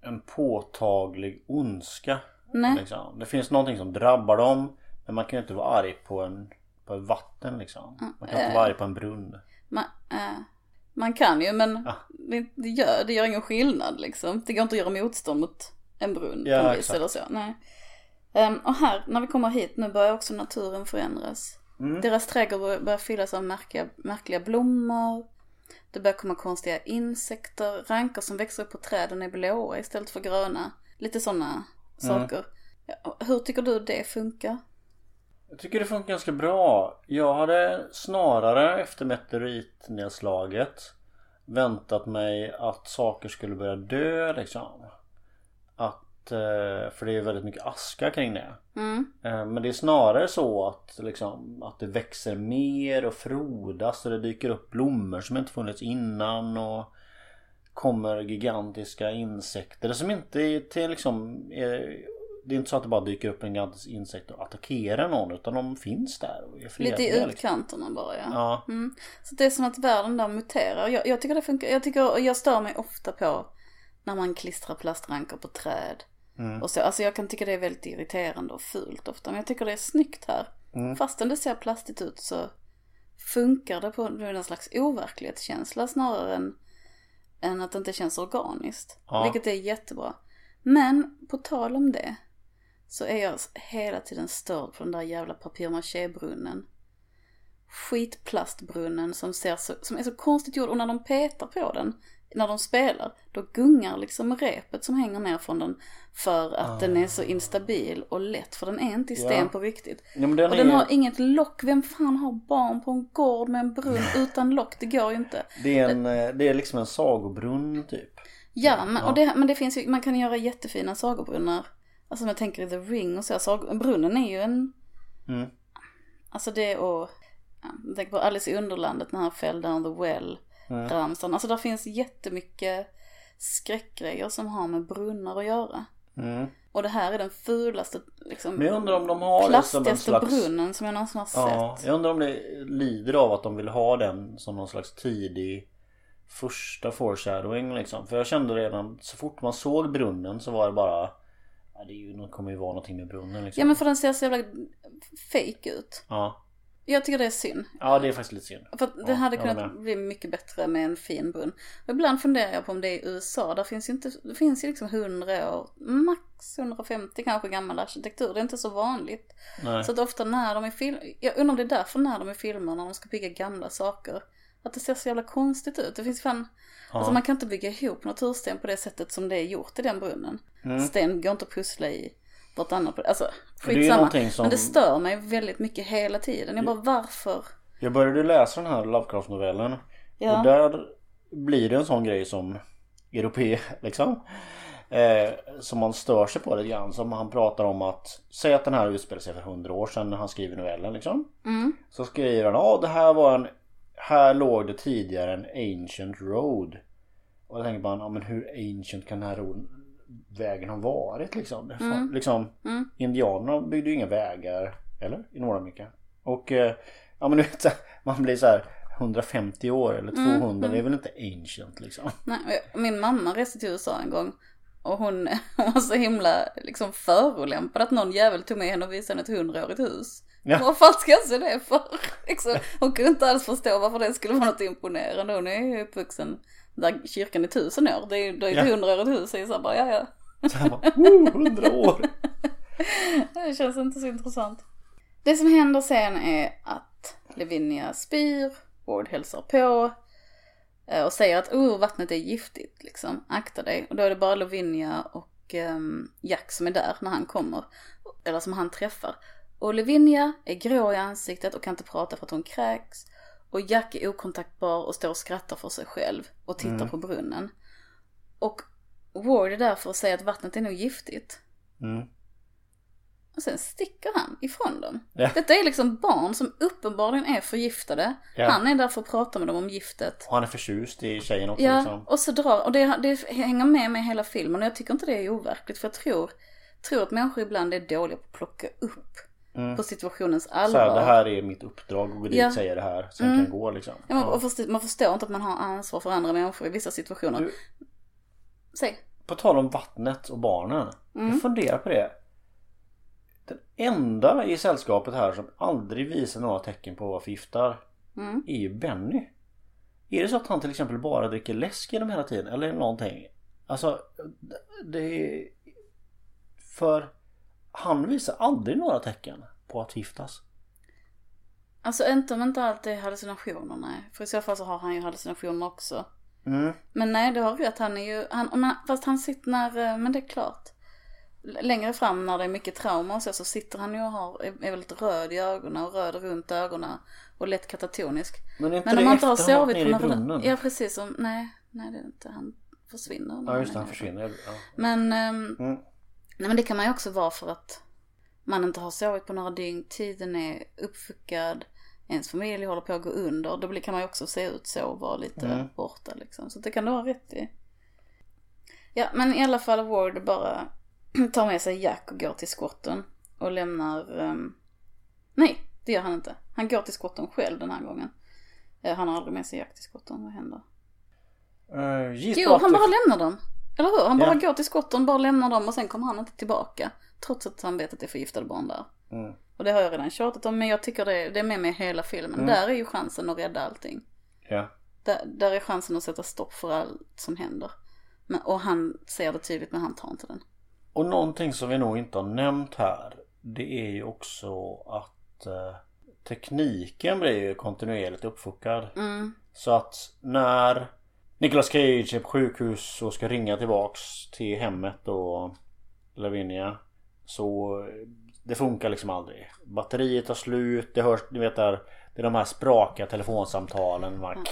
en påtaglig ondska. Nej. Liksom. Det finns någonting som drabbar dem. Men man kan ju inte vara arg på, en, på vatten liksom. Man kan inte vara arg på en brunn. Man, eh, man kan ju, men Ja. det, det, gör, det gör ingen skillnad liksom. Det går inte att göra motstånd mot en brunn Ja, på en vis eller så. Nej. Ehm, och här, när vi kommer hit, nu börjar också naturen förändras. Mm. Deras trädgård bör- börjar fyllas av märkliga, märkliga blommor. Det börjar komma konstiga insekter. Rankor som växer upp på träden är blåa istället för gröna. Lite sådana saker. Ja, hur tycker du det funkar? Jag tycker det funkar ganska bra. Jag hade snarare efter meteoritnedslaget väntat mig att saker skulle börja dö liksom. Att, för det är väldigt mycket aska kring det. Mm. Eh, Men det är snarare så att, liksom, att det växer mer och frodas och det dyker upp blommor som inte funnits innan och kommer gigantiska insekter som inte är till liksom är, det är inte så att det bara dyker upp en gigantisk insekt och attackerar någon utan de finns där och är fredliga. Lite i liksom. utkanterna bara ja. Ja. Mm. Så det är som att världen där muterar. Jag, jag tycker det funkar. Jag, tycker, jag stör mig ofta på när man klistrar plastrankor på träd. Mm. Och så, alltså jag kan tycka det är väldigt irriterande och fult ofta. Men jag tycker det är snyggt här. Mm. Fastän det ser plastigt ut så funkar det på någon slags overklighetskänsla snarare än, än att det inte känns organiskt. Ja. Vilket är jättebra. Men på tal om det så är jag hela tiden störd på den där jävla papier-maché-brunnen. Skitplastbrunnen som, ser så, som är så konstigt gjord och när de petar på den, när de spelar, då gungar liksom repet som hänger ner från den för att den är så instabil och lätt för den är inte i sten Ah. Ja. på riktigt. Ja, den Och den är, har inget lock, vem fan har barn på en gård med en brunn utan lock? Det går ju inte. det, är en, eh, det är liksom en sagobrunn typ. Ja, men, Och det, men det finns ju, man kan göra jättefina sagobrunnar. Alltså om jag tänker i The Ring och så, sag, brunnen är ju en, Mm. alltså det och, ja, jag tänker på Alice i Underlandet när han fell down the well, Mm. ramsan. Alltså där finns jättemycket skräckgrejer som har med brunnar att göra. Mm. Och det här är den fulaste, liksom, Men jag undrar om de har det som en plastigaste slags... brunnen som jag någonsin har Ja, sett. jag undrar om det lider av att de vill ha den som någon slags tidig första foreshadowing liksom. För jag kände redan så fort man såg brunnen så var det bara ja, det är ju, det kommer ju vara någonting med brunnen liksom. Ja men för den ser så jävla fake ut. ja. Jag tycker det är synd. ja, det är faktiskt lite synd. För det Ja, hade kunnat bli mycket bättre med en fin brunn. Och ibland funderar jag på om det är i USA. Där finns ju inte, det finns ju liksom 100 år, max 150 kanske gammal arkitektur. Det är inte så vanligt. Nej. Så att ofta när de är film, jag undrar om det är därför när de är filmer, när de ska bygga gamla saker. Att det ser så jävla konstigt ut. Det finns fan, alltså man kan inte bygga ihop natursten på det sättet som det är gjort i den brunnen. Sten går inte att pussla i vartannat. Alltså Mm. det ju skitsamma. någonting som- Men det stör mig väldigt mycket hela tiden. Jag bara varför? Jag började läsa den här Lovecraft-novellen. Ja. Och där blir det en sån grej som europe liksom. Eh, som man stör sig på lite grann. Som han pratar om att Säg att den här utspelar sig för hundra år sedan när han skriver novellen liksom. Mm. Så skriver han ja det här var en Här låg det tidigare en ancient road. Och då tänker man ja men hur ancient kan den här vägen ha varit liksom? Fan, liksom Mm. Indianerna byggde ju inga vägar. Eller? I Nordamerika. Och eh, ja men du vet man blir så här 150 år eller Mm, 200, det är väl inte ancient liksom. Nej, min mamma reste till USA en gång. Och hon *laughs* hon var så himla liksom förolämpad att någon jävel tog med henne och visade henne ett hundraårigt hus. Ja. Vad fan ska jag se det för? *laughs* Liksom, hon kunde inte alls förstå varför det skulle vara något imponerande. Hon är ju uppvuxen där kyrkan är tusen år. Det är ju ett hundraårigt hus. Så jag bara, ja ja. Så här bara, "Woo, 100 år! *laughs* Det känns inte så intressant. Det som händer sen är att Lavinia spyr, Ward hälsar på eh, och säger att oh, vattnet är giftigt liksom, akta dig. Och då är det bara Lavinia och ehm, Jack som är där när han kommer, eller som han träffar. Och Lavinia är grå i ansiktet och kan inte prata för att hon kräks. Och Jack är okontaktbar och står och skrattar för sig själv och tittar på brunnen. Och Ward är där för att säga att vattnet är nog giftigt. Mm. Och sen sticker han ifrån dem. Ja. Detta är liksom barn som uppenbarligen är förgiftade. Ja. Han är där för att prata med dem om giftet. Och han är förtjust i tjejen också Ja, liksom. och så drar, och det, det hänger med med hela filmen och jag tycker inte det är overkligt för jag tror, tror att människor ibland är dåliga på att plocka upp på situationens Mm. Så allvar. här, det här är mitt uppdrag och gå dit Ja. och säga det här. Sen kan jag gå liksom. Ja, man, och förstå, man förstår inte att man har ansvar för andra människor i vissa situationer. Du- Säg. På tal om vattnet och barnen. Mm. Jag funderar på det. Den enda i sällskapet här som aldrig visar några tecken på att vara förgiftad Mm. är ju Benny. Är det så att han till exempel bara dricker läsk genom hela tiden eller någonting? Alltså det är... För han visar aldrig några tecken på att förgiftas. Alltså inte om inte allt är hallucinationer, nej. För i så fall så har han ju hallucinationer också. Mm. Men nej, du har rätt. Han är ju, han, han, fast han sitter när, eh, men det är klart. Längre fram när det är mycket trauma och så, så sitter han ju och har, är, väldigt röd i ögonen och röd runt ögonen och lätt katatonisk. Men är inte Men det om man inte har sovit på några... Ja precis, som, nej, nej det är det inte. Han försvinner. Ja just det, han försvinner. Ja. Men, ehm, Mm. Nej men det kan man ju också vara för att man inte har sovit på några dygn, tiden är uppfuckad, ens familj håller på att gå under. Då kan man ju också se ut så och vara lite Mm. borta liksom. Så det kan du ha rätt i. Ja men i alla fall Ward bara *clears throat* tar med sig Jack och går till skotten och lämnar, ehm, nej det gör han inte. Han går till skotten själv den här gången. Eh, Han har aldrig med sig Jack till skotten, vad händer? Uh, Jo, han bara lämnar dem. Eller hur? Han bara Ja. går till skotten, bara lämnar dem och sen kommer han inte tillbaka. Trots att han vet att det är förgiftade barn där. Mm. Och det har jag redan tjatat om, men jag tycker det, det är med mig hela filmen. Där är ju chansen att rädda allting. Ja. Där, där är chansen att sätta stopp för allt som händer. Men, och han ser det tydligt, men han tar inte den. Och någonting som vi nog inte har nämnt här Det är ju också att eh, Tekniken blir ju kontinuerligt uppfuckad Mm, Så att när Nicolas Cage är på sjukhus och ska ringa tillbaks till hemmet och Lavinia Så det funkar liksom aldrig Batteriet tar slut, det hörs, ni vet där Det är de här spraka telefonsamtalen man...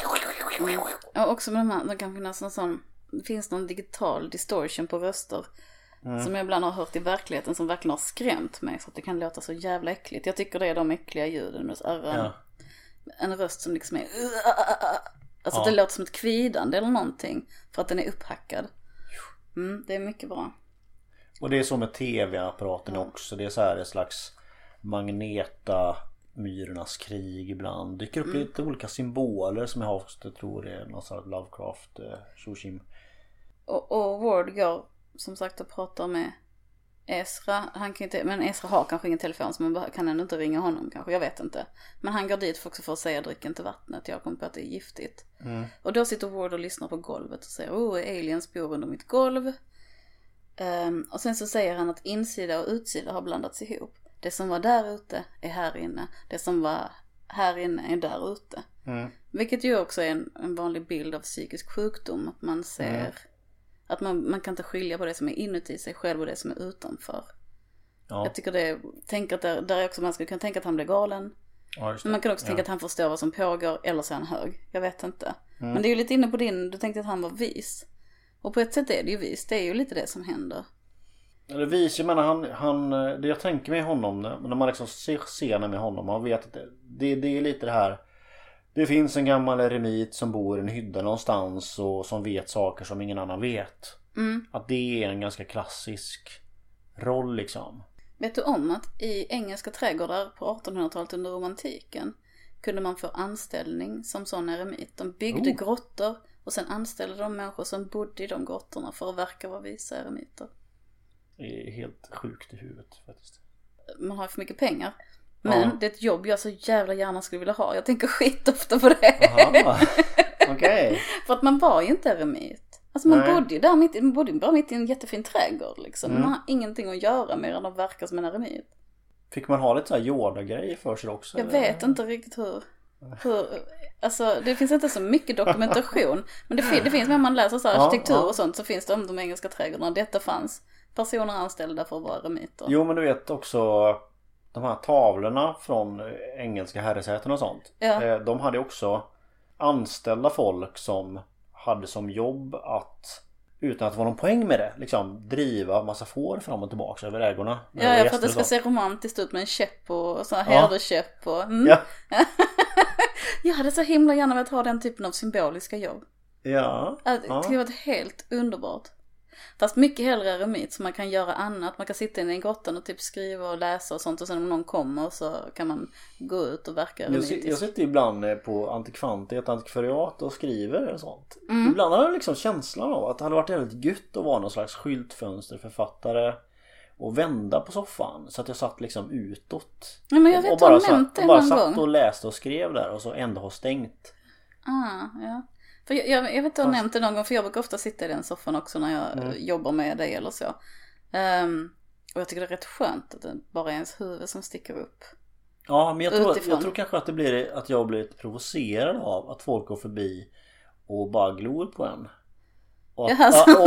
och också med de här, det kan finnas någon sån, det finns någon digital distortion på röster. Som jag ibland har hört i verkligheten som verkligen har skrämt mig så att det kan låta så jävla äckligt. Jag tycker det är de äckliga ljuden med Ja. en röst som liksom är Alltså Ja. det låter som ett kvidande eller någonting. För att den är upphackad. Mm, det är mycket bra. Och det är så med tv-apparaten också. Det är så här ett slags Magneta Myrornas krig ibland. Dyker upp lite olika symboler som jag har jag tror det är någon här Lovecraft eh, Shushim. Och, och Ward går som sagt och pratar med Esra. Han kan inte, men Esra har kanske ingen telefon så man kan ändå inte ringa honom kanske. Jag vet inte. Men han går dit för också för att säga drick inte vattnet. Jag kom på att det är giftigt. Och då sitter Ward och lyssnar på golvet och säger oh aliens bor under mitt golv. Ehm, och sen så säger han att insida och utsida har blandats ihop. Det som var där ute är här inne. Det som var här inne är där ute. Mm. Vilket ju också är en, en vanlig bild av psykisk sjukdom. Att man ser att man, man kan inte skilja på det som är inuti sig själv och det som är utanför. Ja, Jag tycker det, tänk att där, där är också, man skulle kunna tänka att han blir galen. ja. Men man kan också ja. tänka att han förstår vad som pågår eller så är han hög. Jag vet inte. Men det är ju lite inne på din, du tänkte att han var vis. Och på ett sätt är det ju vis, det är ju lite det som händer. Eller vis, jag menar han, han, det jag tänker med honom när man liksom ser scenen med honom. Man vet att det, det, det är lite det här. Det finns en gammal eremit som bor i en hydda någonstans och som vet saker som ingen annan vet. Mm. Att det är en ganska klassisk roll liksom. Vet du om att i engelska trädgårdar på 1800-talet under romantiken kunde man få anställning som sån eremit. De byggde Oh. grottor och sen anställde de människor som bodde i de grottorna för att verka vara visa eremiter. Det är helt sjukt i huvudet faktiskt. Man har för mycket pengar. Men Ja. det är ett jobb jag så jävla gärna skulle vilja ha. Jag tänker skitofta på det. Jaha, *laughs* okej. För att man var ju inte eremit. Alltså man Nej. bodde ju där mitt, man bodde bara mitt i en jättefin trädgård liksom. Mm. Man har ingenting att göra mer än att verka som en eremit. Fick man ha lite så här Yoda-grejer för sig också? Jag eller? vet inte riktigt hur, hur alltså det finns inte så mycket dokumentation. *laughs* Men det, fin- det finns när man läser så här Ja, arkitektur ja. och sånt så finns det om de engelska trädgårdarna. Detta fanns personer anställda för att vara eremiter. Jo men du vet också de här tavlorna från engelska herresäten och sånt. Ja. Eh, De hade också anställda folk som hade som jobb att utan att det var någon poäng med det liksom driva massa får fram och tillbaka över ägorna. Ja, var ja, för att det ska se romantiskt ut med en käpp och sån här Ja. herdekäpp och... Mm. Ja, *laughs* Jag hade så himla gärna velat ha den typen av symboliska jobb. ja, Ja, Det skulle varit helt underbart. Fast mycket hellre eremit så man kan göra annat. Man kan sitta inne i grottan och typ skriva och läsa och sånt och sen om någon kommer så kan man gå ut och verka Jag, si- jag eremitisk. sitter ibland eh, på Antikvante, ett antikvariat och skriver och sånt. Mm. Ibland har jag liksom känslan av att det hade varit jävligt gött att vara någon slags skyltfönsterförfattare och vända på soffan så att jag satt liksom utåt. Ja, men jag vet och har satt, och bara satt och läste och skrev där och så ändå har stängt. Ah, ja. För jag, jag, jag vet att du har Fast- nämnt det någon gång för jag brukar ofta sitta i den soffan också när jag Mm. jobbar med dig eller så. Ehm, och jag tycker det är rätt skönt att det bara är ens huvud som sticker upp. Ja men jag tror, Utifrån. jag tror kanske att det blir att jag blir lite provocerad av att folk går förbi och bara glor på en. Och Ja, sant.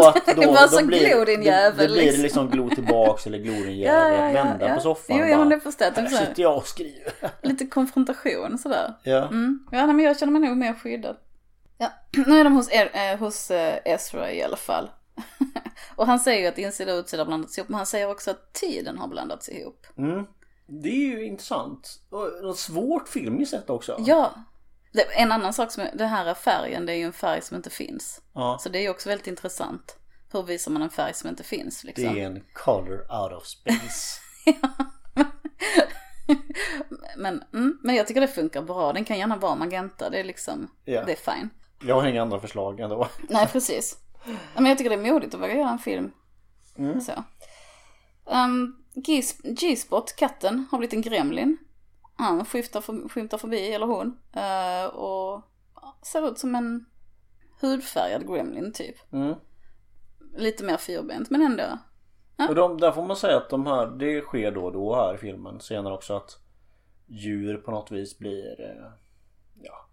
Bara *laughs* så blir, glo din jävel, det blir liksom. liksom glo tillbaks eller glo din *laughs* jävel. att vända på soffan Jo, och ja, bara, det förstår jag. Typ så här, sitter jag och skriver. lite konfrontation sådär. Ja. Mm. Ja, nej, men jag känner mig nog mer skyddad. Ja, *clears throat* nu är de hos, eh, hos eh, Ezra i alla fall. *laughs* och han säger ju att insida och utsida har blandats ihop, men han säger också att tiden har blandats ihop. Mm. Det är ju intressant. Och något svårt filmiskt sätt också. Ja. Det, en annan sak som är, det här är färgen, det är ju en färg som inte finns. Ja. Så det är ju också väldigt intressant. Hur visar man en färg som inte finns Det liksom? är en color out of space. *laughs* *laughs* men, mm, men jag tycker det funkar bra, den kan gärna vara magenta, det är liksom, Ja. det är fine. Jag har inga andra förslag ändå. *laughs* Nej, precis. Men jag tycker det är modigt att våga göra en film. Mm. Så. Um, G-spot, katten, har blivit en gremlin. Han skymtar, för, skymtar förbi, eller hon. eh, och ser ut som en hudfärgad gremlin typ. Mm. Lite mer fyrbent, men ändå. Och de, där får man säga att de här, det sker då och då här i filmen. Senare också att djur på något vis blir eh, ja,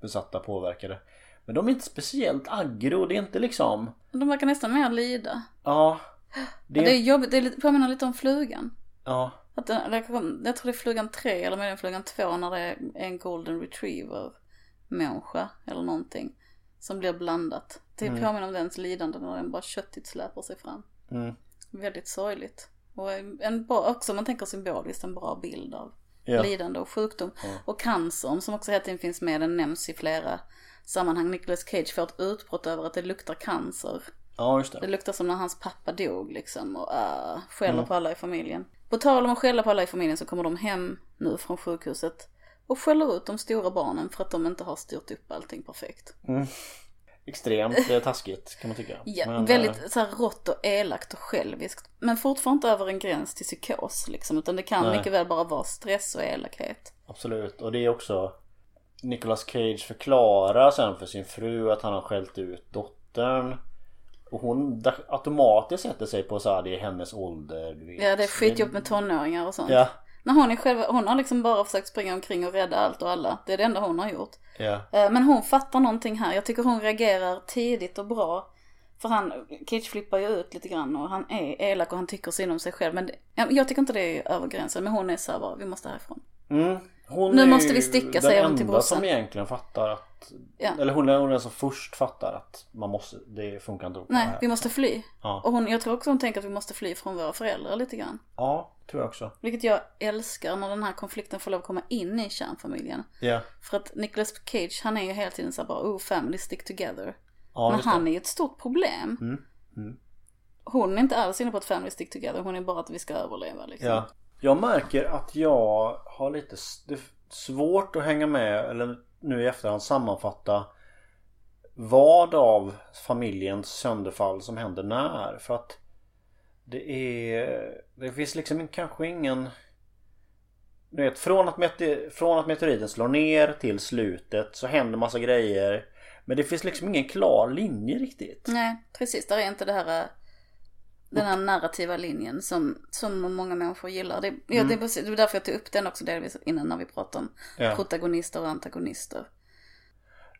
besatta, påverkade. Men de är inte speciellt aggro. Det är inte liksom, De verkar nästan mer lida. ja. Det, Det, är jobbigt, det är lite, påminner lite om flugan. ja. Att den, jag tror det är flugan 3 eller möjligen flugan 2 när det är en golden retriever människa eller någonting. Som blir blandat. Det Mm. påminner om dens lidande när den bara köttigt släpar sig fram. Mm. Väldigt sorgligt. Och en bra, också om man tänker symboliskt en bra bild av Ja. lidande och sjukdom. Ja. Och cancern som också hela tiden finns med, den nämns i flera sammanhang. Nicolas Cage får ett utbrott över att det luktar cancer. ja, just Det det. luktar som när hans pappa dog liksom och uh, skäller Mm. på alla i familjen. På tal om att skälla på alla i familjen så kommer de hem nu från sjukhuset och skäller ut de stora barnen för att de inte har styrt upp allting perfekt. Mm. Extremt eh, taskigt kan man tycka. *laughs* Ja, Men, eh, väldigt så här rått och elakt och själviskt. Men fortfarande inte över en gräns till psykos liksom. Utan det kan Nej. mycket väl bara vara stress och elakhet. Absolut. Och det är också Nicolas Cage förklarar sen för sin fru att han har skällt ut dottern. Och hon automatiskt sätter sig på så här, det är hennes ålder. Du vet. Ja, det är skitjobb med tonåringar och sånt. Ja, När hon är själv, hon har liksom bara försökt springa omkring och rädda allt och alla. Det är det enda hon har gjort. ja. Eh, Men hon fattar någonting här. Jag tycker hon reagerar tidigt och bra. För han, Cage flippar ju ut lite grann och han är elak och han tycker synd om sig själv. Men det, ja, jag tycker inte det är över gränsen. Men hon är så här bara, vi måste härifrån. Mm. Hon Nu måste vi sticka, den säger hon till enda brorsan. som egentligen fattar att Ja. Eller hon är den som först fattar att man måste, det funkar inte Nej, vi måste fly. Ja. Och hon, jag tror också hon tänker att vi måste fly från våra föräldrar lite grann. ja, tror jag också. Vilket jag älskar när den här konflikten får lov att komma in i kärnfamiljen. Ja, För att Nicolas Cage, han är ju hela tiden så bara, oh family stick together. ja Men just det. han är ju ett stort problem. Mm. Mm. hon är inte alls inne på ett family stick together, hon är bara att vi ska överleva liksom. Ja. Jag märker att jag har lite svårt att hänga med eller nu i efterhand sammanfatta vad av familjens sönderfall som händer när. För att det är... Det finns liksom kanske ingen... Du vet, från att, meteor, från att meteoriten slår ner till slutet så händer massa grejer. Men det finns liksom ingen klar linje riktigt. Nej, precis. Där är inte det här, eh, den här narrativa linjen som, som många människor gillar. Det, ja, det, är det var därför jag tog upp den också delvis innan när vi pratade om Ja. protagonister och antagonister.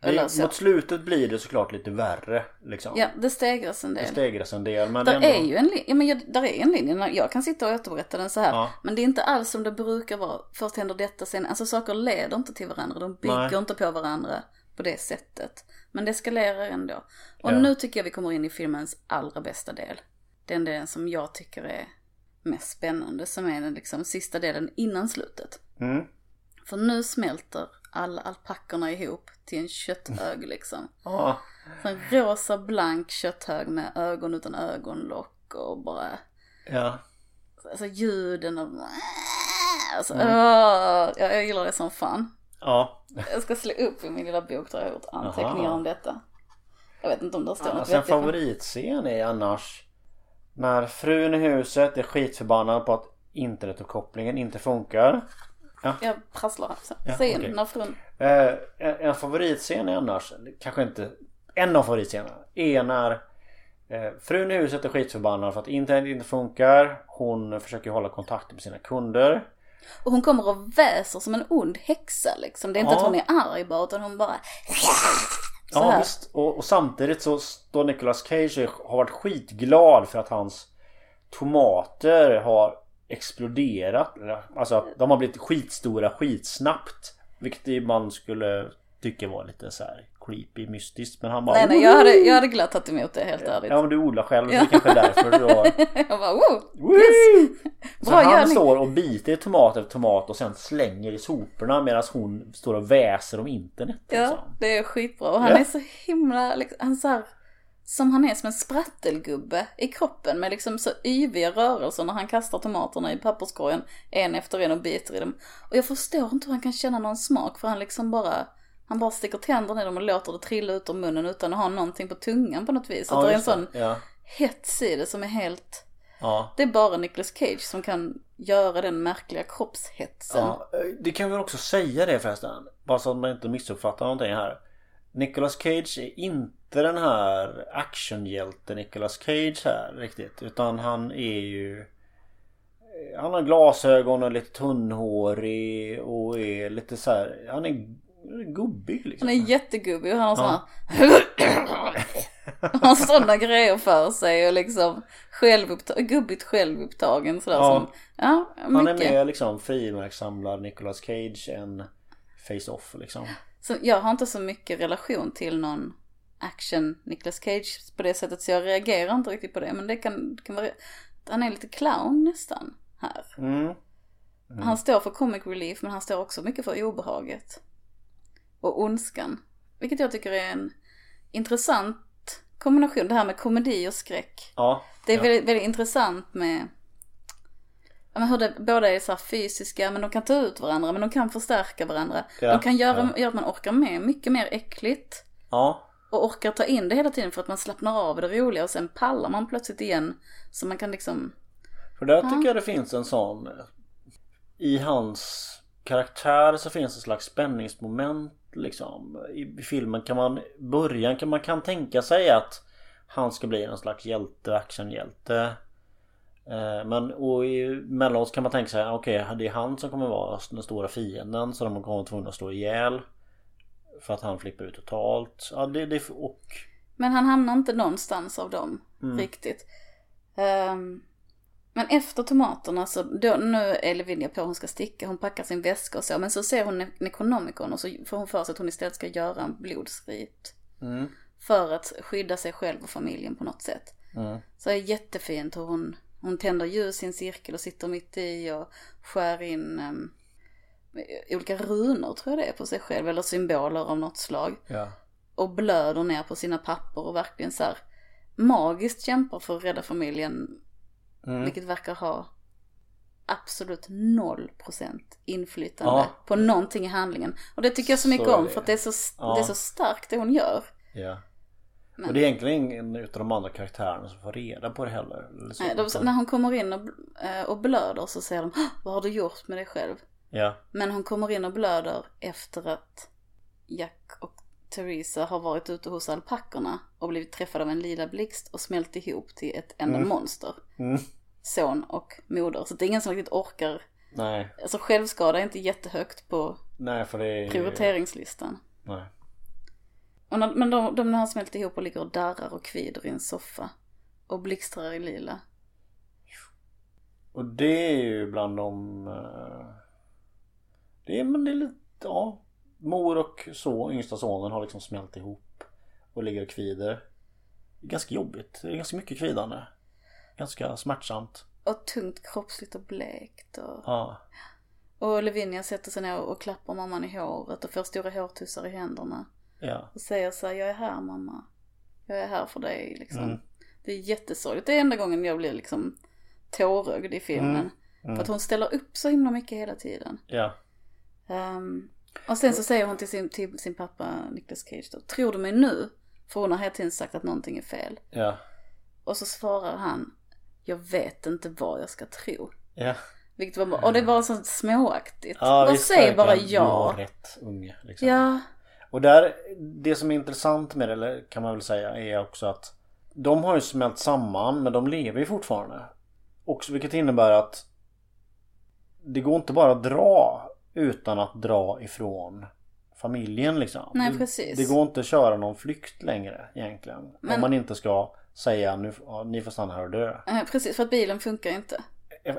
Det, mot slutet blir det såklart lite värre. Liksom. Ja, det stegras en Det del. stegras en del men Där det är ju en linje, ja, men jag, där är en linje, jag kan sitta och återberätta den så här. Ja. Men det är inte alls som det brukar vara, först händer detta, sen, alltså saker leder inte till varandra, de bygger Nej. inte på varandra på det sättet. Men det eskalerar ändå. Och Ja. nu tycker jag vi kommer in i filmens allra bästa del. Den delen som jag tycker är mest spännande, som är den liksom sista delen innan slutet. Mm. För nu smälter alla alpackorna ihop till en kötthög liksom. Så en rosa blank kötthög med ögon utan ögonlock och bara Ja. Alltså ljuden och... Alltså, Mm. åh, jag, jag gillar det som fan. Ja. Jag ska slå upp i min lilla bok där jag har gjort anteckningar Aha. om detta. Jag vet inte om det står något Alltså en vettigt. men- favoritscen är annars när frun i huset är skitförbannad på att internetuppkopplingen inte funkar. Jag prasslar här. Så. Ja, Säg okej. när frun... Eh, en, en favoritscen är annars, kanske inte en av favoritscenerna, är när eh, frun i huset är skitförbannad för att internet inte funkar. Hon försöker hålla kontakten med sina kunder. Och hon kommer och väser som en ond häxa liksom. Det är inte Ja. att hon är arg bara utan hon bara... Så Ja här. visst. Och, och samtidigt så står Nicolas Cage har varit skitglad för att hans tomater har exploderat. Alltså de har blivit skitstora skitsnabbt. Vilket man skulle tycka var lite så här creepy, mystiskt. Men han bara Nej nej, jag hade, jag hade glatt tagit emot det helt ärligt. Ja men du odlar själv så det kanske är därför då. *laughs* Jag bara wow! Woo! Så Bra han står och biter i tomat efter tomat och sen slänger i soporna medan hon står och väser om internet. Ja, liksom. det är skitbra. Och han Ja. är så himla, liksom, han så här, som han är som en sprattelgubbe i kroppen med liksom så yviga rörelser när han kastar tomaterna i papperskorgen en efter en och biter i dem. Och jag förstår inte hur han kan känna någon smak för han liksom bara, han bara sticker tänderna i dem och låter det trilla ut ur munnen utan att ha någonting på tungan på något vis. Att det är en sån Ja. hets i det som är helt, Ja. det är bara Nicolas Cage som kan göra den märkliga kroppshetsen. Ja, eh, det kan vi också säga det förresten. Bara så att man inte missuppfattar någonting här. Nicolas Cage är inte den här actionhjälte Nicolas Cage här riktigt. Utan han är ju... eh, Han har glasögon och är lite tunnhårig och är lite så här. Han är gubbig liksom. Han är jättegubbig och han har såna *clears throat* Han har sådana grejer för sig och liksom självupptagen, gubbigt självupptagen sådär Ja. som, ja, Han är mycket. mer liksom frimärkssamlad Nicolas Cage än Face-Off liksom. Så jag har inte så mycket relation till någon action Nicolas Cage på det sättet så jag reagerar inte riktigt på det men det kan, kan vara, han är lite clown nästan här. Mm. Han står för comic relief men han står också mycket för obehaget. Och ondskan. Vilket jag tycker är en intressant kombination, det här med komedi och skräck. Ja. Det är ja. väldigt, väldigt intressant med ja, men hur det båda är så här fysiska, men de kan ta ut varandra, men de kan förstärka varandra. Ja, de kan göra, ja. göra att man orkar med mycket mer äckligt. Ja. Och orkar ta in det hela tiden för att man slappnar av det roliga och sen pallar man plötsligt igen. Så man kan liksom, För där tycker jag det finns en sån I hans karaktär så finns det en slags spänningsmoment liksom I filmen kan man Början kan man kan tänka sig att Han ska bli en slags hjälte, actionhjälte Eh, Men och emellanåt kan man tänka sig okej det är han som kommer vara den stora fienden så de kommer tvungna att slå ihjäl För att han flippar ut totalt Ja det, det och men han hamnar inte någonstans av dem Mm. riktigt. Ehm, men efter tomaterna så, då, nu är Lavinia på hon ska sticka, hon packar sin väska och så. Men så ser hon Ne- Necronomicon och så får hon för sig att hon istället ska göra en blodsrit. mm, För att skydda sig själv och familjen på något sätt. mm, Så det är jättefint hur hon, hon tänder ljus i en cirkel och sitter mitt i och skär in um, olika runor tror jag det är på sig själv. Eller symboler av något slag. Ja Och blöder ner på sina papper och verkligen så här magiskt kämpar för att rädda familjen. Mm. Vilket verkar ha absolut noll procent inflytande Ja. på någonting i handlingen. Och det tycker jag så Så mycket är om för att det är så, Ja. det är så starkt det hon gör. Ja. Men- Och det är egentligen ingen utav de andra karaktärerna som får reda på det heller. Eller så. Nej, de, när hon kommer in och, eh, och blöder så säger de "Hå! Vad har du gjort med dig själv? Ja, Men hon kommer in och blöder efter att Jack och Theresa har varit ute hos alpackorna och blivit träffade av en lila blixt och smält ihop till ett enda Mm. monster. mm. Son och moder. Så det är ingen som riktigt orkar. nej, Alltså självskada är inte jättehögt på nej för det är... prioriteringslistan. Nej. När, men de, de har smält ihop och ligger och darrar och kvider i en soffa. Och blixtrar i lila. Och det är ju bland de... eh, Det är, men det är lite, ja. Mor och så, yngsta sonen har liksom smält ihop och ligger och kvider. Det är ganska jobbigt. Det är ganska mycket kvidande. Ganska smärtsamt. Och tungt kroppsligt och blekt. Och, Ja. och Lavinia sätter sig ner och klappar mamman i håret och får stora hårtussar i händerna. Ja. Och säger så här, jag är här mamma. Jag är här för dig liksom. Mm. Det är jättesorgligt. Det är enda gången jag blir liksom tårögd i filmen. Mm. Mm. För att hon ställer upp så himla mycket hela tiden. Ja. Ehm, och sen så säger hon till sin, till sin pappa Nicolas Cage då, tror du mig nu? För hon har hela tiden sagt att någonting är fel. Ja. Och så svarar han, jag vet inte vad jag ska tro. Ja. Vilket var bara, och det var så småaktigt. Ja, Bara visst, säg bara verkligen. Du ja. rätt unge. Liksom. Ja, Och där, det som är intressant med det, eller kan man väl säga, är också att de har ju smält samman men de lever ju fortfarande. Också, vilket innebär att det går inte bara att dra utan att dra ifrån familjen liksom. Nej, Det- precis. Det går inte att köra någon flykt längre egentligen. Men- Om man inte ska säga nu, ja, ni får stanna här och dö. eh, precis för att bilen funkar inte.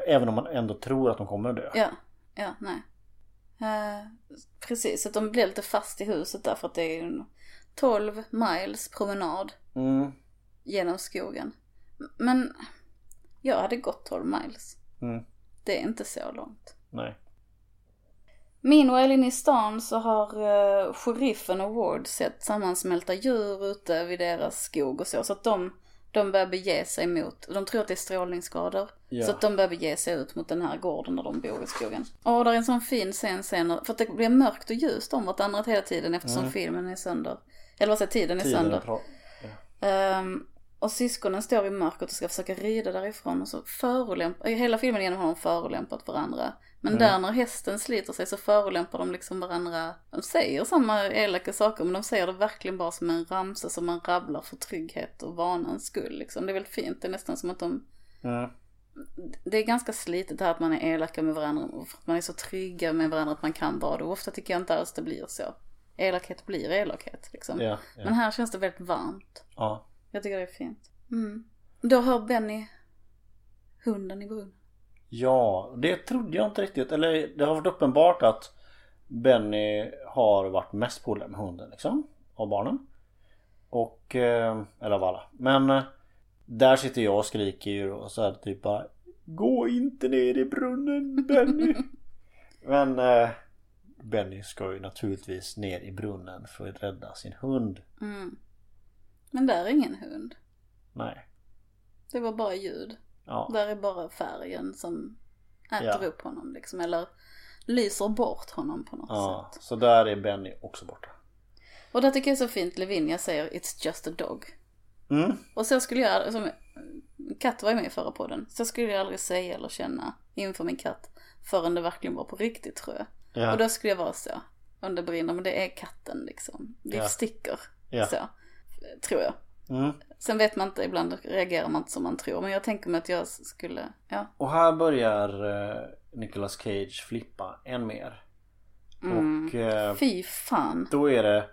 Även om man ändå tror att de kommer att dö. Ja, ja, nej. Eh, precis, att de blir lite fast i huset där för att det är en 12 miles promenad Mm, genom skogen. Men jag hade gått 12 miles. mm, Det är inte så långt. nej. Meanwhile inne i stan så har uh, sheriffen och Ward sett sammansmälta djur ute vid deras skog och så. Så att de, de börjar bege sig mot, de tror att det är strålningsskador. Ja. Så att de börjar bege sig ut mot den här gården där de bor i skogen. Och där är en sån fin scen senare, för att det blir mörkt och ljust om vartannat hela tiden eftersom filmen är sönder. Eller vad säger tiden är Mm. Tiden sönder. är bra. Ehm, och syskonen står i mörkret och ska försöka rida därifrån och så förolämpar, hela filmen igenom har de förolämpat varandra. Men Mm. där när hästen sliter sig så förolämpar de liksom varandra. De säger samma elaka saker men de säger det verkligen bara som en ramsa som man rabblar för trygghet och vanans skull liksom. Det är väl fint, det är nästan som att de Mm. det är ganska slitet här att man är elaka med varandra och för att man är så trygga med varandra att man kan vara det. Och ofta tycker jag inte alls det blir så. Elakhet blir elakhet liksom. Ja, ja. Men här känns det väldigt varmt. ja. Jag tycker det är fint. Mm. Då hör Benny hunden i brunnen. Ja, det trodde jag inte riktigt. Eller det har varit uppenbart att Benny har varit mest polare med hunden liksom. Av barnen. Och, eh, eller av alla. Men eh, där sitter jag och skriker ju och så här typ bara Gå inte ner i brunnen Benny. *laughs* Men eh, Benny ska ju naturligtvis ner i brunnen för att rädda sin hund. Mm. Men där är ingen hund. Nej. Det var bara ljud. Ja. Där är bara färgen som äter Ja. upp honom liksom. Eller lyser bort honom på något ja. sätt. Så där är Benny också borta. Och det tycker jag är så fint. Lavinia säger It's just a dog. Mm. Och så skulle jag, som katt var ju med i förra podden. Så skulle jag aldrig säga eller känna inför min katt. Förrän det verkligen var på riktigt tror jag. Ja. Och då skulle jag vara så. Om det brinner, men det är katten liksom. Det Ja. sticker. Ja. Så. Tror jag. Mm. Sen vet man inte, ibland reagerar man inte som man tror. Men jag tänker mig att jag skulle, ja. Och här börjar eh, Nicolas Cage flippa än mer. Mm. Och eh, Fy fan. då är det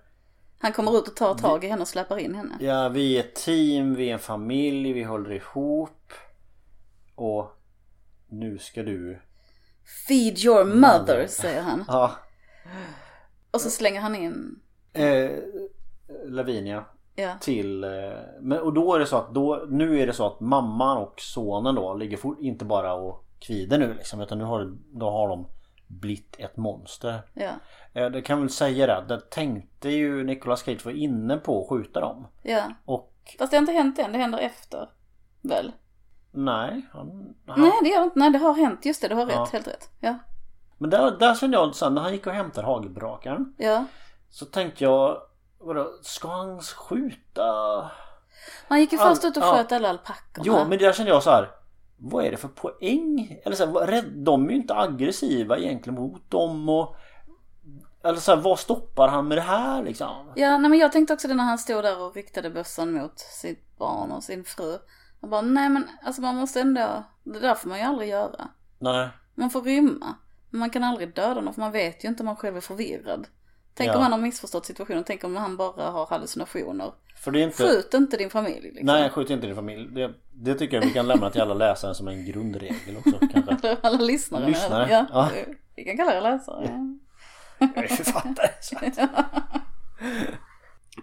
Han kommer ut och tar tag i henne och släpar in henne. Ja vi är ett team, vi är en familj, vi håller ihop. Och nu ska du Feed your mother, säger han. *laughs* Ja Och så slänger han in, eh, Lavinia ja. till eh, men, Och då är det så att då, nu är det så att mamman och sonen då ligger fort, inte bara och kvider nu liksom utan nu har, då har de blivit ett monster. Ja. Eh, Det kan väl säga det, det tänkte ju Nicolas Cage var inne på att skjuta dem. Ja. Och Fast det har inte hänt än, det händer efter. Väl? Nej, han, han, Nej det gör inte, nej det har hänt, just det, du har rätt, Ja. helt rätt. Ja. Men där, där kände jag sen när han gick och hämtade hagelbrakaren. Ja. Så tänkte jag, vadå, ska han skjuta? Han gick ju först ut och ja. sköt alla alpackorna. Jo, men där kände jag så här. Vad är det för poäng? Eller så här, de är ju inte aggressiva egentligen mot dem och... Eller så här, vad stoppar han med det här liksom? Ja, nej men jag tänkte också det när han stod där och riktade bössan mot sitt barn och sin fru. Jag bara, nej men alltså man måste ändå, det där får man ju aldrig göra. Nej. Man får rymma. Men man kan aldrig döda någon för man vet ju inte om man själv är förvirrad. Tänk Ja. om han har missförstått situationen, tänk om han bara har hallucinationer. För inte... Skjut inte din familj liksom. Nej, skjut inte din familj. Det, det tycker jag vi kan lämna till alla läsare som en grundregel också kanske. *laughs* Alla lyssnare. Lyssnare, Ja, ja. Vi kan kalla er läsare. Ja. Jag är författare. *laughs*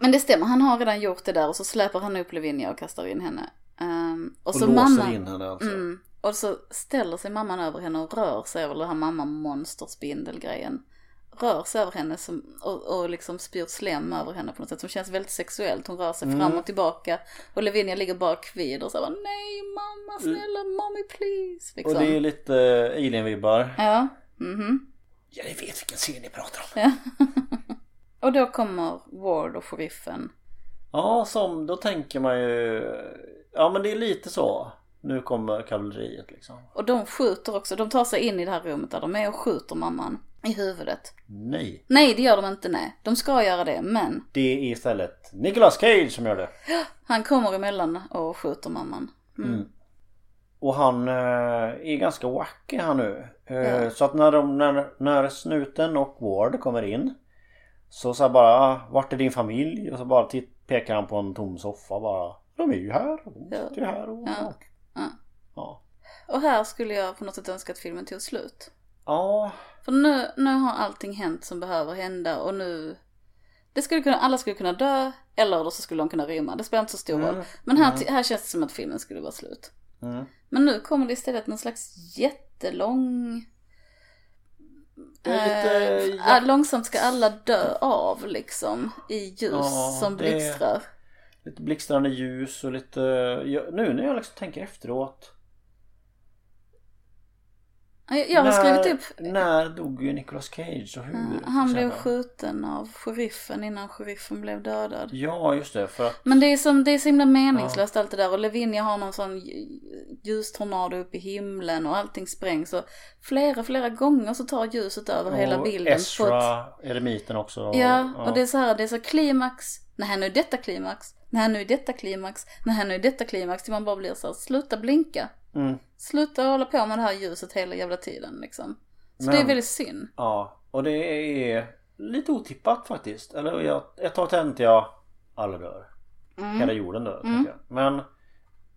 Men det stämmer, han har redan gjort det där och så släpar han upp Lavinia och kastar in henne. Ehm, och, Och så låser mamma, in henne alltså. mm, och så ställer sig mamman över henne och rör sig över den här mamma monsterspindelgrejen. Rör sig över henne som, och, och liksom spyr slem över henne på något sätt som känns väldigt sexuellt. Hon rör sig Mm. fram och tillbaka och Lavinia ligger bara kvid och så bara nej mamma snälla mommy please. Liksom. Och det är lite eh, alien-vibbar. Ja, mhm. Ja, ni vet vilken serie ni pratar om. Ja. *laughs* och då kommer Ward och sheriffen. Ja, som då tänker man ju... Ja, men det är lite så. Nu kommer kavalleriet liksom. Och de skjuter också, de tar sig in i det här rummet där de är och skjuter mamman i huvudet. Nej. Nej, det gör de inte, nej. De ska göra det, men Det är istället Nicolas Cage som gör det. han kommer emellan och skjuter mamman. Mm. Och han eh, är ganska wacky han nu. Eh, Ja. Så att när, de, när, när snuten och Ward kommer in Så så här bara, "Ah, vart är din familj? Och så bara titt, pekar han på en tom soffa bara. De är ju här, de sitter ju här och... Ja. Ja. Ja. Och här skulle jag på något sätt önska att filmen tog slut. Ja. För nu, nu har allting hänt som behöver hända och nu... Det skulle kunna, alla skulle kunna dö, eller så skulle de kunna rymma. Det spelar inte så stor Mm. roll. Men här, här känns det som att filmen skulle vara slut. Mm. Men nu kommer det istället någon slags jättelång... Lite... Eh, ah, långsamt ska alla dö av liksom i ljus Ja, som blixtrar. Lite blixtrande ljus och lite... Ja, nu när jag liksom tänker efteråt. Jag, har när, skrivit upp, När dog ju Nicolas Cage och hur? eh, han blev skjuten av sheriffen innan sheriffen blev dödad. Ja just det för att... Men det är, som, det är så himla meningslöst allt det där och Lavinia har någon sån lj- ljustornado upp i himlen och allting sprängs och flera, flera gånger så tar ljuset över hela och bilden. på ett- Esra, eremiten också. Ja, och det är så här, det är så klimax, nej nu är detta klimax, nej nu är detta klimax, nej nu är detta klimax, till man bara blir så här, sluta blinka. Mm. Sluta hålla på med det här ljuset hela jävla tiden liksom. Så Men- det är väldigt synd. Ja, och det är lite otippat faktiskt. Eller jag, ett tag tänkte jag alla dör. Mm. Hela jorden dör. tänker Jag. Men